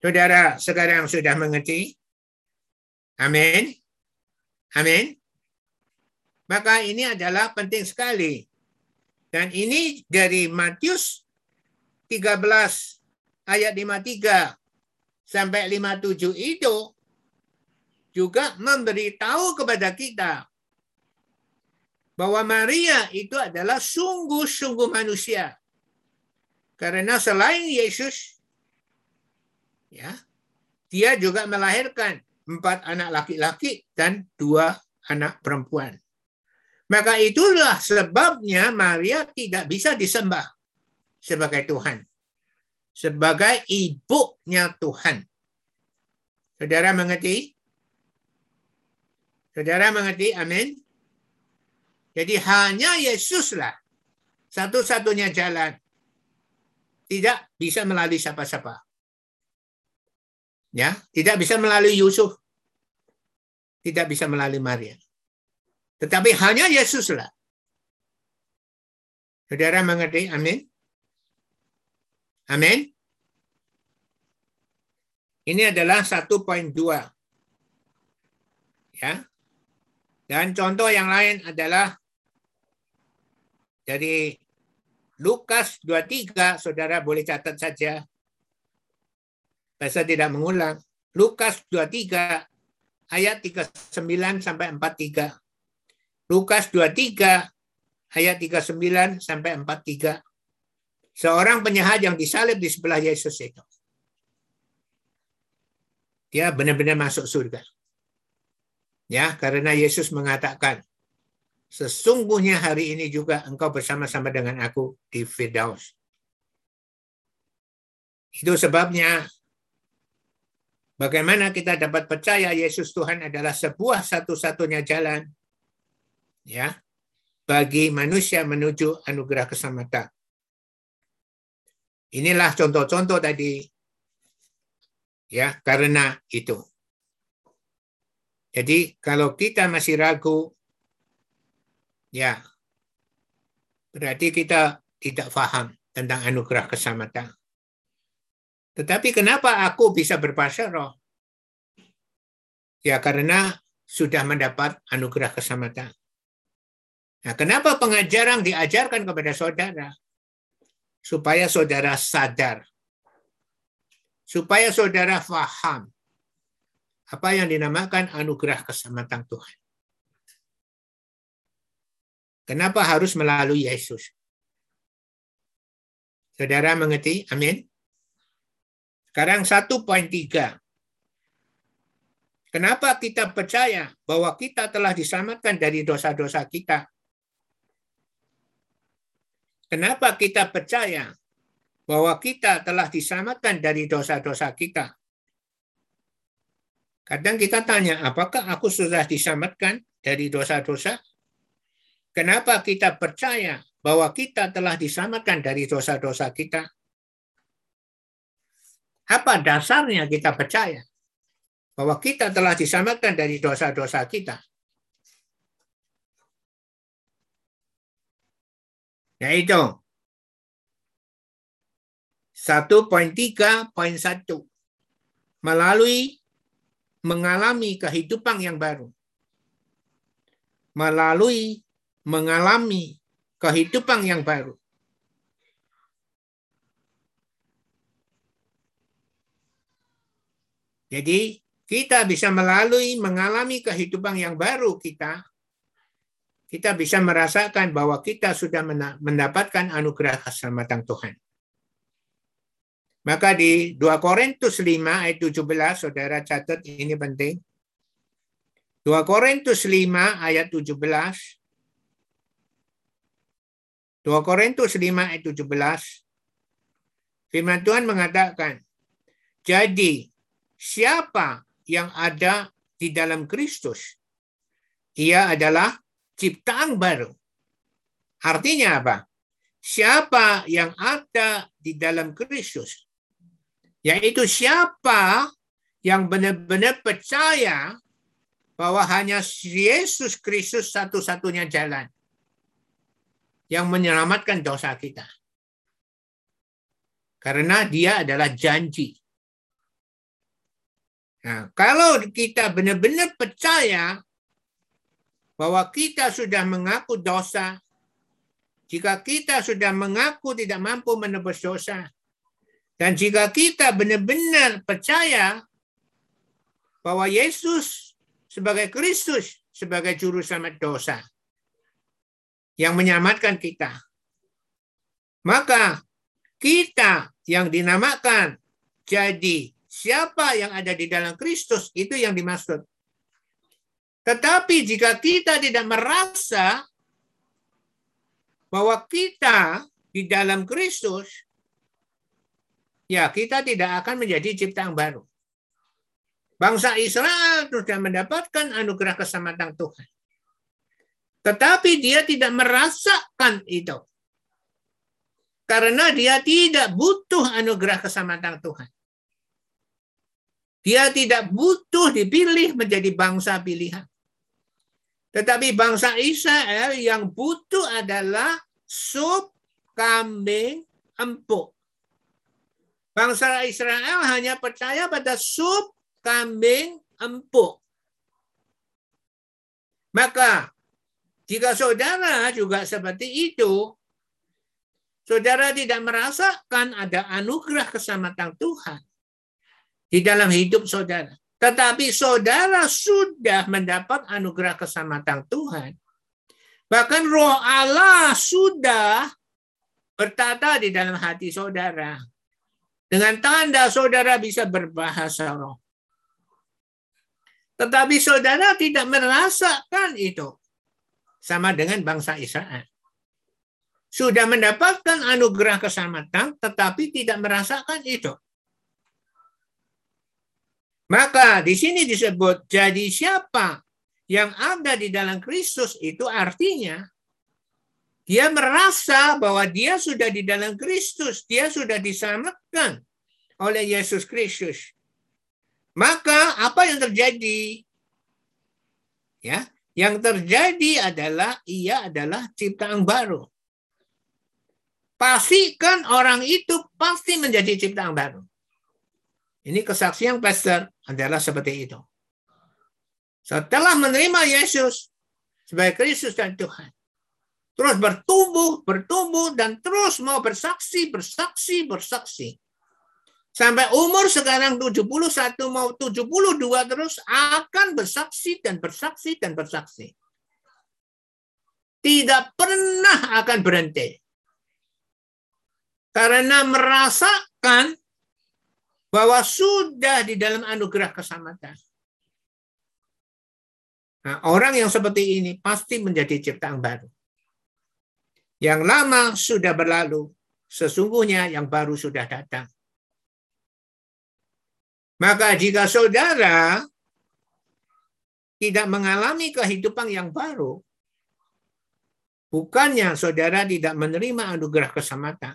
Saudara sekarang sudah mengerti? Amin. Amin. Maka ini adalah penting sekali. Dan ini dari Matius 13 ayat 53 sampai 57 itu juga memberitahu kepada kita bahwa Maria itu adalah sungguh-sungguh manusia. Karena selain Yesus, ya, dia juga melahirkan empat anak laki-laki dan dua anak perempuan. Maka itulah sebabnya Maria tidak bisa disembah sebagai Tuhan. Sebagai ibunya Tuhan. Saudara mengerti? Saudara mengerti? Amin. Jadi hanya Yesuslah satu-satunya jalan. Tidak bisa melalui siapa-siapa. Ya, tidak bisa melalui Yusuf. Tidak bisa melalui Maria. Tetapi hanya Yesuslah. Saudara mengerti? Amin. Amin. Ini adalah 1.2. Ya. Dan contoh yang lain adalah dari Lukas 23, saudara boleh catat saja. Saya tidak mengulang. Lukas 23 ayat 39 sampai 43. Lukas 23 ayat 39 sampai 43. Seorang penjahat yang disalib di sebelah Yesus itu. Dia benar-benar masuk surga. Ya, karena Yesus mengatakan, sesungguhnya hari ini juga engkau bersama-sama dengan aku di Firdaus. Itu sebabnya bagaimana kita dapat percaya Yesus Tuhan adalah sebuah satu-satunya jalan ya bagi manusia menuju anugerah keselamatan. Inilah contoh-contoh tadi ya karena itu. Jadi kalau kita masih ragu ya berarti kita tidak paham tentang anugerah keselamatan. Tetapi kenapa aku bisa berpasar roh? Ya karena sudah mendapat anugerah keselamatan. Nah, kenapa pengajaran diajarkan kepada saudara? Supaya saudara sadar supaya saudara faham apa yang dinamakan anugerah keselamatan Tuhan. Kenapa harus melalui Yesus? Saudara mengerti? Amin. Sekarang 1.3. Kenapa kita percaya bahwa kita telah diselamatkan dari dosa-dosa kita? Kenapa kita percaya bahwa kita telah diselamatkan dari dosa-dosa kita. Kadang kita tanya, apakah aku sudah diselamatkan dari dosa-dosa? Kenapa kita percaya bahwa kita telah diselamatkan dari dosa-dosa kita? Apa dasarnya kita percaya bahwa kita telah diselamatkan dari dosa-dosa kita? Yaitu 1.3.1 melalui mengalami kehidupan yang baru. Melalui mengalami kehidupan yang baru. Jadi kita bisa melalui mengalami kehidupan yang baru kita, kita bisa merasakan bahwa kita sudah mendapatkan anugerah keselamatan Tuhan. Maka di 2 Korintus 5 ayat 17, saudara catat ini penting. 2 Korintus 5 ayat 17. 2 Korintus 5 ayat 17. Firman Tuhan mengatakan, jadi siapa yang ada di dalam Kristus, ia adalah ciptaan baru. Artinya apa? Siapa yang ada di dalam Kristus, yaitu siapa yang benar-benar percaya bahwa hanya Yesus Kristus satu-satunya jalan yang menyelamatkan dosa kita. Karena dia adalah janji. Nah, kalau kita benar-benar percaya bahwa kita sudah mengaku dosa, jika kita sudah mengaku tidak mampu menebus dosa, dan jika kita benar-benar percaya bahwa Yesus sebagai Kristus, sebagai juru selamat dosa yang menyelamatkan kita, maka kita yang dinamakan jadi siapa yang ada di dalam Kristus itu yang dimaksud. Tetapi jika kita tidak merasa bahwa kita di dalam Kristus, ya kita tidak akan menjadi ciptaan baru. Bangsa Israel sudah mendapatkan anugerah keselamatan Tuhan. Tetapi dia tidak merasakan itu. Karena dia tidak butuh anugerah keselamatan Tuhan. Dia tidak butuh dipilih menjadi bangsa pilihan. Tetapi bangsa Israel yang butuh adalah sup kambing empuk. Bangsa Israel hanya percaya pada sup kambing empuk. Maka jika saudara juga seperti itu, saudara tidak merasakan ada anugerah keselamatan Tuhan di dalam hidup saudara. Tetapi saudara sudah mendapat anugerah keselamatan Tuhan. Bahkan roh Allah sudah bertata di dalam hati saudara. Dengan tanda saudara bisa berbahasa roh. Tetapi saudara tidak merasakan itu. Sama dengan bangsa Israel. Sudah mendapatkan anugerah keselamatan, tetapi tidak merasakan itu. Maka di sini disebut jadi siapa yang ada di dalam Kristus itu artinya dia merasa bahwa dia sudah di dalam Kristus, dia sudah diselamatkan oleh Yesus Kristus. Maka apa yang terjadi? Ya, yang terjadi adalah ia adalah ciptaan baru. Pastikan orang itu pasti menjadi ciptaan baru. Ini kesaksian pastor adalah seperti itu. Setelah menerima Yesus sebagai Kristus dan Tuhan. Terus bertumbuh, bertumbuh, dan terus mau bersaksi, bersaksi, bersaksi. Sampai umur sekarang 71 mau 72 terus akan bersaksi dan bersaksi dan bersaksi. Tidak pernah akan berhenti. Karena merasakan bahwa sudah di dalam anugerah keselamatan. Nah, orang yang seperti ini pasti menjadi ciptaan baru. Yang lama sudah berlalu, sesungguhnya yang baru sudah datang. Maka jika saudara tidak mengalami kehidupan yang baru, bukannya saudara tidak menerima anugerah keselamatan,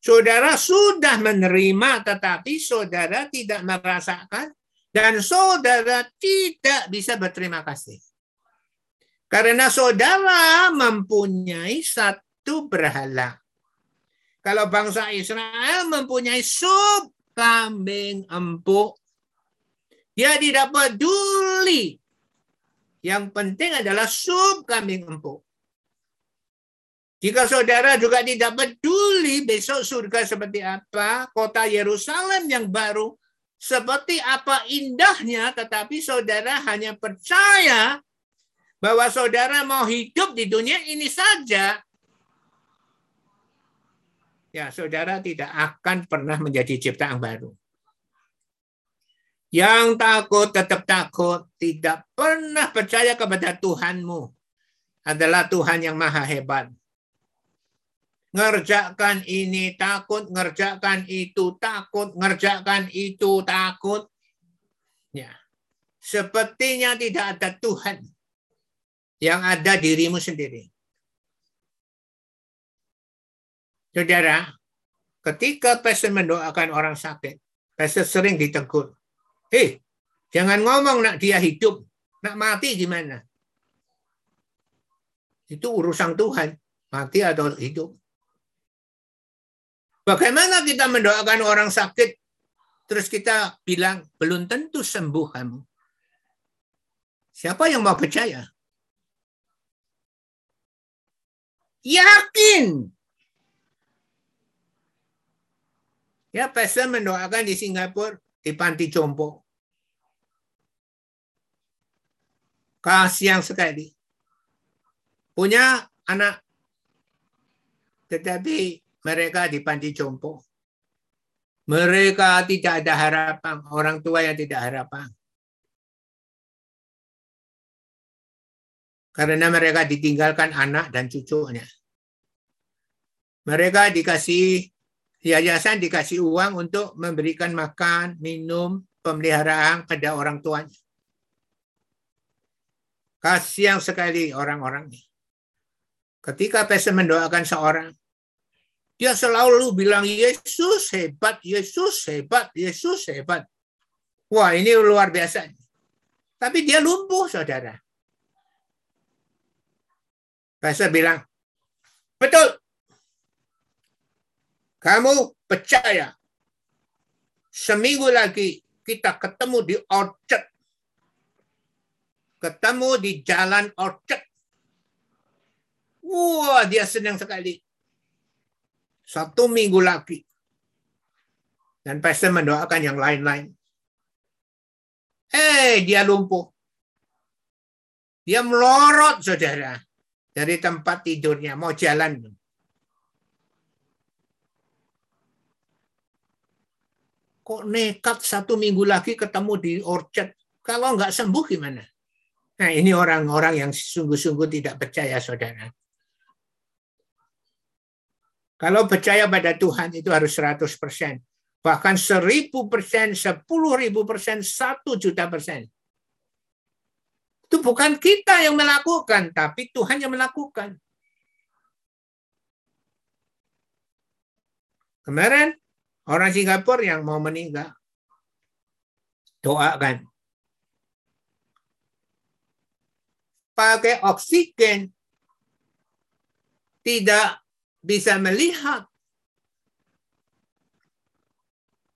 Saudara sudah menerima, tetapi saudara tidak merasakan, dan saudara tidak bisa berterima kasih. Karena saudara mempunyai satu berhala. Kalau bangsa Israel mempunyai sup kambing empuk, dia tidak peduli. Yang penting adalah sup kambing empuk. Jika saudara juga tidak peduli besok surga seperti apa, kota Yerusalem yang baru seperti apa indahnya, tetapi saudara hanya percaya bahwa saudara mau hidup di dunia ini saja, ya saudara tidak akan pernah menjadi ciptaan baru. Yang takut tetap takut, tidak pernah percaya kepada Tuhanmu adalah Tuhan yang maha hebat ngerjakan ini takut, ngerjakan itu takut, ngerjakan itu takut. Ya. Sepertinya tidak ada Tuhan yang ada dirimu sendiri. Saudara, ketika pastor mendoakan orang sakit, pastor sering ditegur. Hei, jangan ngomong nak dia hidup, nak mati gimana? Itu urusan Tuhan, mati atau hidup. Bagaimana kita mendoakan orang sakit, terus kita bilang, belum tentu sembuh kamu. Siapa yang mau percaya? Yakin. Ya, pastor mendoakan di Singapura, di panti jompo. Kasihan sekali. Punya anak. Tetapi mereka di panti jompo. Mereka tidak ada harapan, orang tua yang tidak harapan. Karena mereka ditinggalkan anak dan cucunya. Mereka dikasih yayasan dikasih uang untuk memberikan makan, minum, pemeliharaan pada orang tuanya. Kasihan sekali orang-orang ini. Ketika pastor mendoakan seorang, dia selalu bilang Yesus hebat, Yesus hebat, Yesus hebat. Wah ini luar biasa. Tapi dia lumpuh saudara. Pastor bilang, betul. Kamu percaya seminggu lagi kita ketemu di orchard. Ketemu di jalan orchard. Wah, dia senang sekali. Satu minggu lagi. Dan pastor mendoakan yang lain-lain. Eh, dia lumpuh. Dia melorot, saudara. Dari tempat tidurnya, mau jalan. Kok nekat satu minggu lagi ketemu di orchard? Kalau nggak sembuh gimana? Nah ini orang-orang yang sungguh-sungguh tidak percaya, saudara. Kalau percaya pada Tuhan itu harus 100%. Bahkan 1000 persen, 10 ribu persen, 1 juta persen. Itu bukan kita yang melakukan, tapi Tuhan yang melakukan. Kemarin orang Singapura yang mau meninggal, doakan. Pakai oksigen, tidak bisa melihat.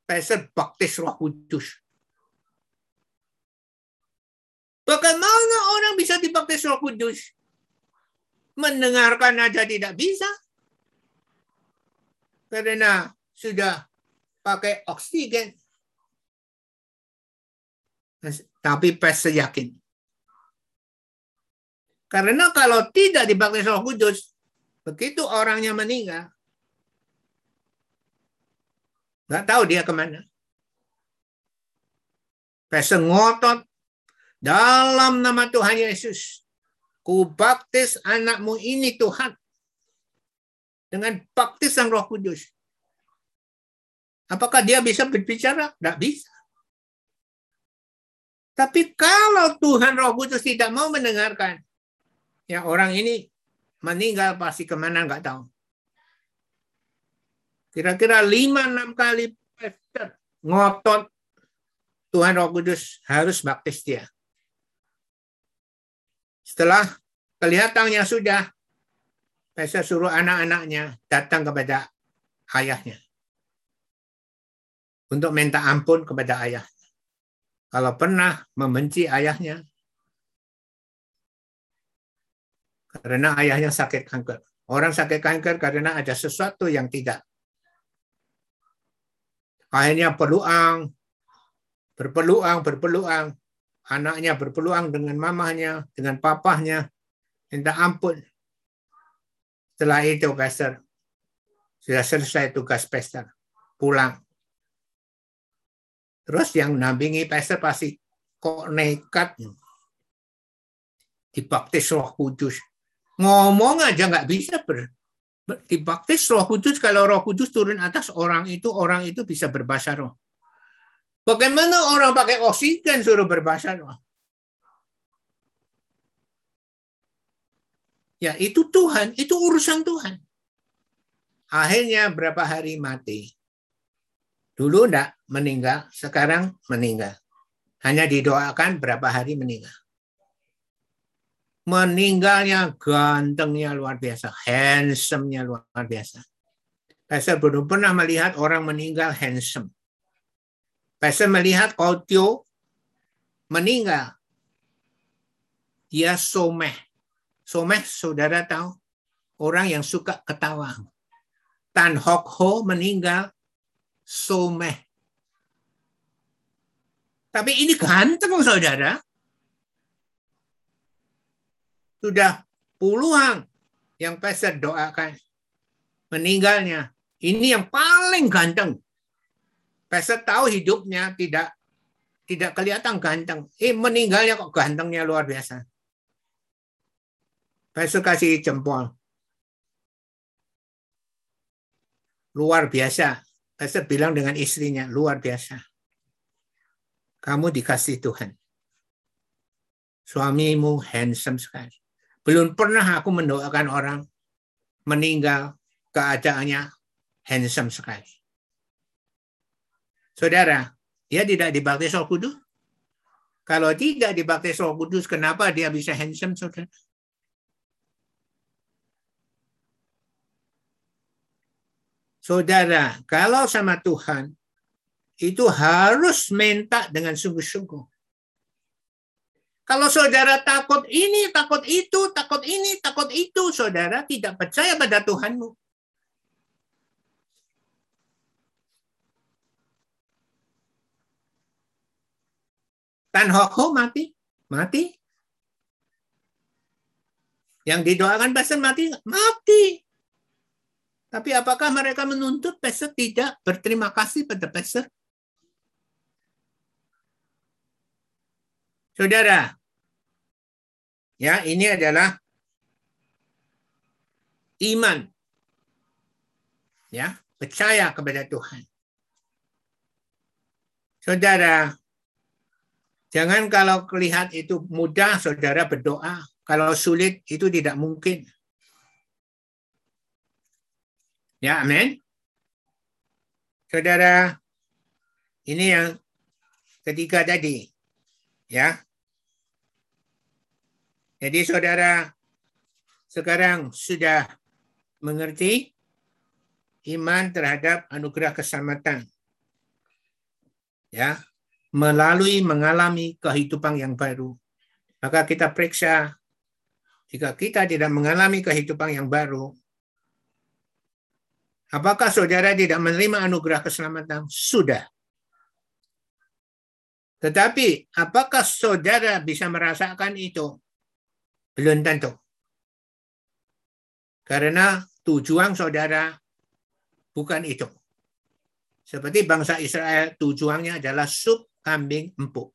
Pastor baptis roh kudus. Bagaimana orang bisa dibaptis Roh Kudus? Mendengarkan aja tidak bisa. Karena sudah pakai oksigen. Tapi pes yakin. Karena kalau tidak dibaptis Roh Kudus, begitu orangnya meninggal, nggak tahu dia ke mana. Pes ngotot dalam nama Tuhan Yesus, ku baptis anakmu ini Tuhan. Dengan baptisan roh kudus. Apakah dia bisa berbicara? Tidak bisa. Tapi kalau Tuhan roh kudus tidak mau mendengarkan, ya orang ini meninggal pasti ke mana nggak tahu. Kira-kira lima enam kali ngotot Tuhan Roh Kudus harus baptis dia. Setelah kelihatannya sudah, saya suruh anak-anaknya datang kepada ayahnya. Untuk minta ampun kepada ayah. Kalau pernah membenci ayahnya, karena ayahnya sakit kanker. Orang sakit kanker karena ada sesuatu yang tidak. Akhirnya peluang, berpeluang, berpeluang anaknya berpeluang dengan mamahnya, dengan papahnya, minta ampun. Setelah itu, pastor, sudah selesai tugas pastor, pulang. Terus yang nampingi pastor pasti kok nekat dibaptis roh kudus. Ngomong aja nggak bisa ber, dibaptis roh kudus kalau roh kudus turun atas orang itu orang itu bisa berbahasa roh Bagaimana orang pakai oksigen suruh berbahasa roh? Ya, itu Tuhan, itu urusan Tuhan. Akhirnya berapa hari mati. Dulu enggak meninggal, sekarang meninggal. Hanya didoakan berapa hari meninggal. Meninggalnya gantengnya luar biasa, handsome-nya luar biasa. Saya belum pernah melihat orang meninggal handsome. Pastor melihat Tio meninggal. Dia someh. Someh, saudara tahu? Orang yang suka ketawa. Tan Hok Ho meninggal someh. Tapi ini ganteng, saudara. Sudah puluhan yang pastor doakan meninggalnya. Ini yang paling ganteng. Pastor tahu hidupnya tidak tidak kelihatan ganteng. Eh meninggalnya kok gantengnya luar biasa. Pastor kasih jempol. Luar biasa. Pastor bilang dengan istrinya, luar biasa. Kamu dikasih Tuhan. Suamimu handsome sekali. Belum pernah aku mendoakan orang meninggal keadaannya handsome sekali. Saudara, dia tidak dibaptis Roh Kudus? Kalau tidak dibaptis Roh Kudus, kenapa dia bisa handsome, saudara? Saudara, kalau sama Tuhan, itu harus minta dengan sungguh-sungguh. Kalau saudara takut ini, takut itu, takut ini, takut itu, saudara tidak percaya pada Tuhanmu. Tan Ho mati, mati. Yang didoakan pastor mati, mati. Tapi apakah mereka menuntut pastor tidak berterima kasih pada pastor? Saudara, ya ini adalah iman. Ya, percaya kepada Tuhan. Saudara, Jangan kalau kelihat itu mudah, saudara berdoa. Kalau sulit, itu tidak mungkin. Ya, amin. Saudara, ini yang ketiga tadi. Ya. Jadi saudara sekarang sudah mengerti iman terhadap anugerah keselamatan. Ya, melalui mengalami kehidupan yang baru. Maka kita periksa jika kita tidak mengalami kehidupan yang baru, apakah saudara tidak menerima anugerah keselamatan? Sudah. Tetapi apakah saudara bisa merasakan itu? Belum tentu. Karena tujuan saudara bukan itu. Seperti bangsa Israel, tujuannya adalah sub kambing empuk.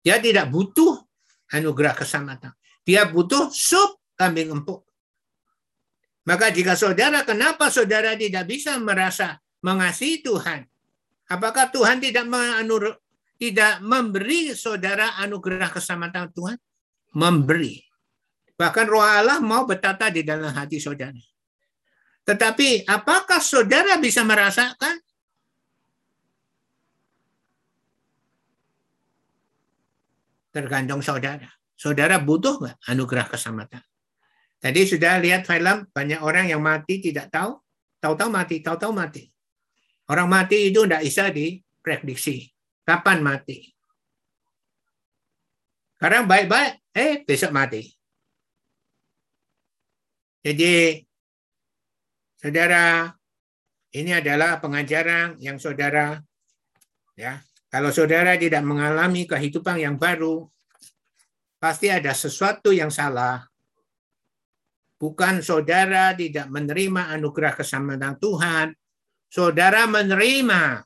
Dia tidak butuh anugerah keselamatan. Dia butuh sup kambing empuk. Maka jika saudara, kenapa saudara tidak bisa merasa mengasihi Tuhan? Apakah Tuhan tidak tidak memberi saudara anugerah keselamatan Tuhan? Memberi. Bahkan roh Allah mau bertata di dalam hati saudara. Tetapi apakah saudara bisa merasakan tergantung saudara. Saudara butuh nggak anugerah keselamatan? Tadi sudah lihat film, banyak orang yang mati tidak tahu, tahu-tahu mati, tahu-tahu mati. Orang mati itu tidak bisa diprediksi. Kapan mati? Sekarang baik-baik, eh besok mati. Jadi, saudara, ini adalah pengajaran yang saudara ya kalau saudara tidak mengalami kehidupan yang baru, pasti ada sesuatu yang salah. Bukan saudara tidak menerima anugerah keselamatan Tuhan, saudara menerima,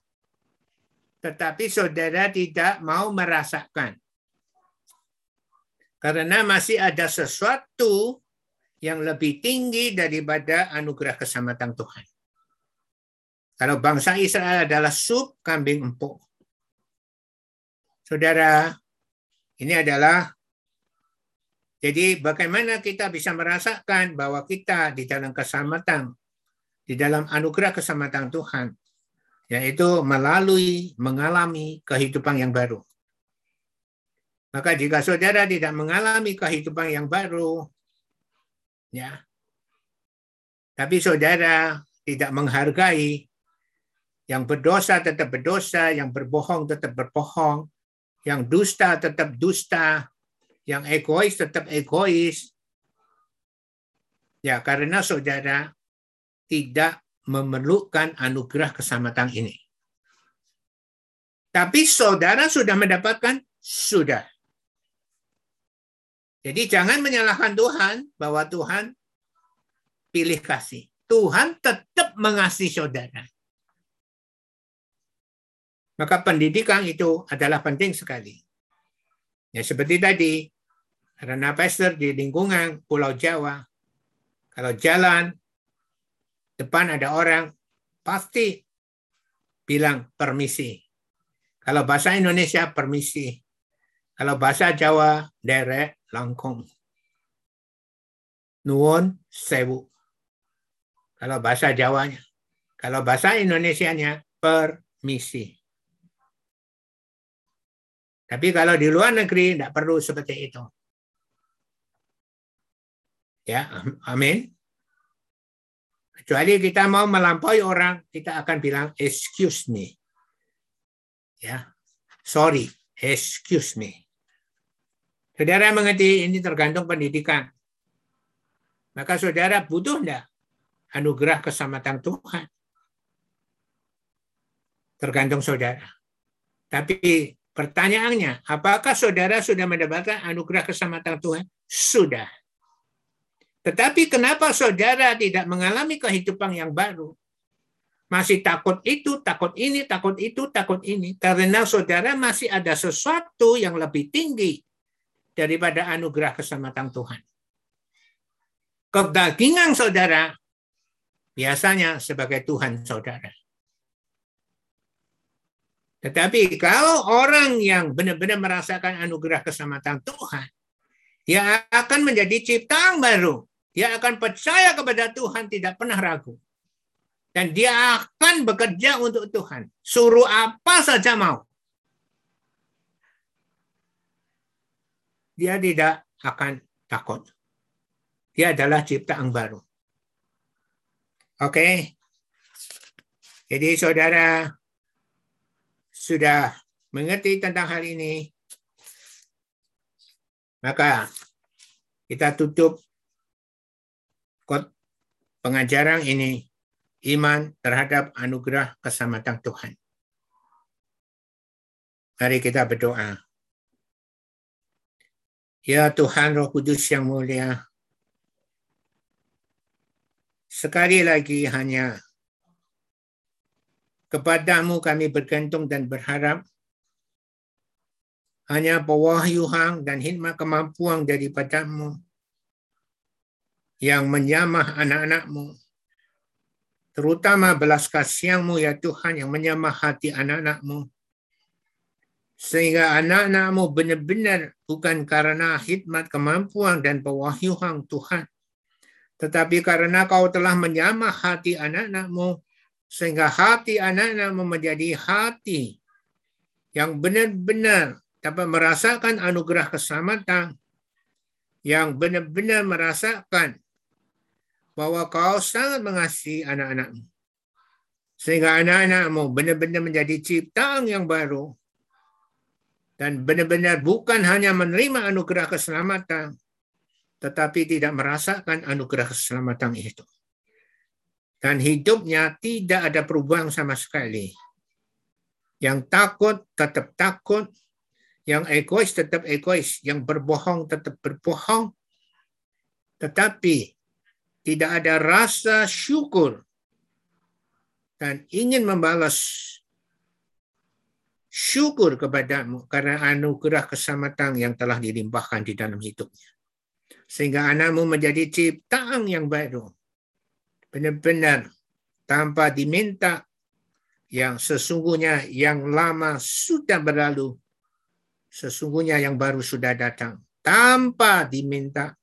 tetapi saudara tidak mau merasakan. Karena masih ada sesuatu yang lebih tinggi daripada anugerah keselamatan Tuhan. Kalau bangsa Israel adalah sup kambing empuk. Saudara, ini adalah jadi bagaimana kita bisa merasakan bahwa kita di dalam keselamatan, di dalam anugerah keselamatan Tuhan, yaitu melalui mengalami kehidupan yang baru. Maka jika saudara tidak mengalami kehidupan yang baru, ya, tapi saudara tidak menghargai yang berdosa tetap berdosa, yang berbohong tetap berbohong, yang dusta tetap dusta, yang egois tetap egois. Ya, karena saudara tidak memerlukan anugerah keselamatan ini. Tapi saudara sudah mendapatkan, sudah. Jadi jangan menyalahkan Tuhan bahwa Tuhan pilih kasih. Tuhan tetap mengasihi saudara. Maka pendidikan itu adalah penting sekali. Ya seperti tadi, karena pastor di lingkungan Pulau Jawa, kalau jalan depan ada orang, pasti bilang permisi. Kalau bahasa Indonesia permisi. Kalau bahasa Jawa derek langkong. Nuwun sewu. Kalau bahasa Jawanya. Kalau bahasa Indonesianya permisi. Tapi kalau di luar negeri tidak perlu seperti itu. Ya, amin. Kecuali kita mau melampaui orang, kita akan bilang excuse me. Ya, sorry, excuse me. Saudara mengerti ini tergantung pendidikan. Maka saudara butuh enggak anugerah keselamatan Tuhan? Tergantung saudara. Tapi pertanyaannya, apakah saudara sudah mendapatkan anugerah keselamatan Tuhan? Sudah. Tetapi kenapa saudara tidak mengalami kehidupan yang baru? Masih takut itu, takut ini, takut itu, takut ini. Karena saudara masih ada sesuatu yang lebih tinggi daripada anugerah keselamatan Tuhan. Kedagingan saudara biasanya sebagai Tuhan saudara. Tetapi kalau orang yang benar-benar merasakan anugerah keselamatan Tuhan, dia akan menjadi ciptaan baru. Dia akan percaya kepada Tuhan, tidak pernah ragu. Dan dia akan bekerja untuk Tuhan. Suruh apa saja mau. dia tidak akan takut. Dia adalah ciptaan baru. Oke. Jadi saudara sudah mengerti tentang hal ini. Maka kita tutup pengajaran ini iman terhadap anugerah keselamatan Tuhan. Mari kita berdoa. Ya Tuhan Roh Kudus yang mulia, sekali lagi hanya kepadamu kami bergantung dan berharap hanya pewahyuhan dan hikmat kemampuan daripadamu yang menyamah anak-anakmu. Terutama belas kasihmu ya Tuhan yang menyamah hati anak-anakmu. Sehingga anak-anakmu benar-benar bukan karena hikmat kemampuan dan pewahyuhan Tuhan, tetapi karena kau telah menyamah hati anak-anakmu, sehingga hati anak-anakmu menjadi hati yang benar-benar dapat merasakan anugerah keselamatan, yang benar-benar merasakan bahwa kau sangat mengasihi anak-anakmu. Sehingga anak-anakmu benar-benar menjadi ciptaan yang baru, dan benar-benar bukan hanya menerima anugerah keselamatan, tetapi tidak merasakan anugerah keselamatan itu. Dan hidupnya tidak ada perubahan sama sekali. Yang takut tetap takut, yang egois tetap egois, yang berbohong tetap berbohong, tetapi tidak ada rasa syukur dan ingin membalas syukur kepadamu karena anugerah keselamatan yang telah dilimpahkan di dalam hidupnya. Sehingga anakmu menjadi ciptaan yang baru. Benar-benar tanpa diminta yang sesungguhnya yang lama sudah berlalu. Sesungguhnya yang baru sudah datang. Tanpa diminta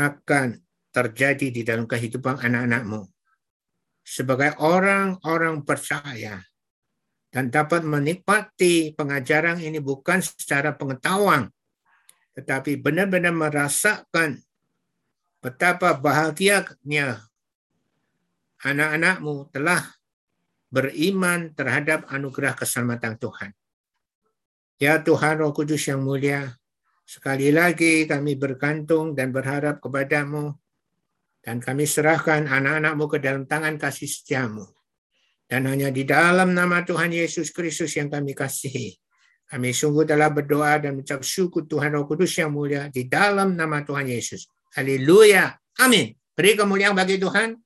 akan terjadi di dalam kehidupan anak-anakmu. Sebagai orang-orang percaya dan dapat menikmati pengajaran ini bukan secara pengetahuan, tetapi benar-benar merasakan betapa bahagianya anak-anakmu telah beriman terhadap anugerah keselamatan Tuhan. Ya Tuhan Roh Kudus yang mulia, sekali lagi kami bergantung dan berharap kepadamu, dan kami serahkan anak-anakmu ke dalam tangan kasih setiamu. Dan hanya di dalam nama Tuhan Yesus Kristus yang kami kasihi. Kami sungguh telah berdoa dan mengucap syukur Tuhan Roh Kudus yang mulia di dalam nama Tuhan Yesus. Haleluya. Amin. Beri kemuliaan bagi Tuhan.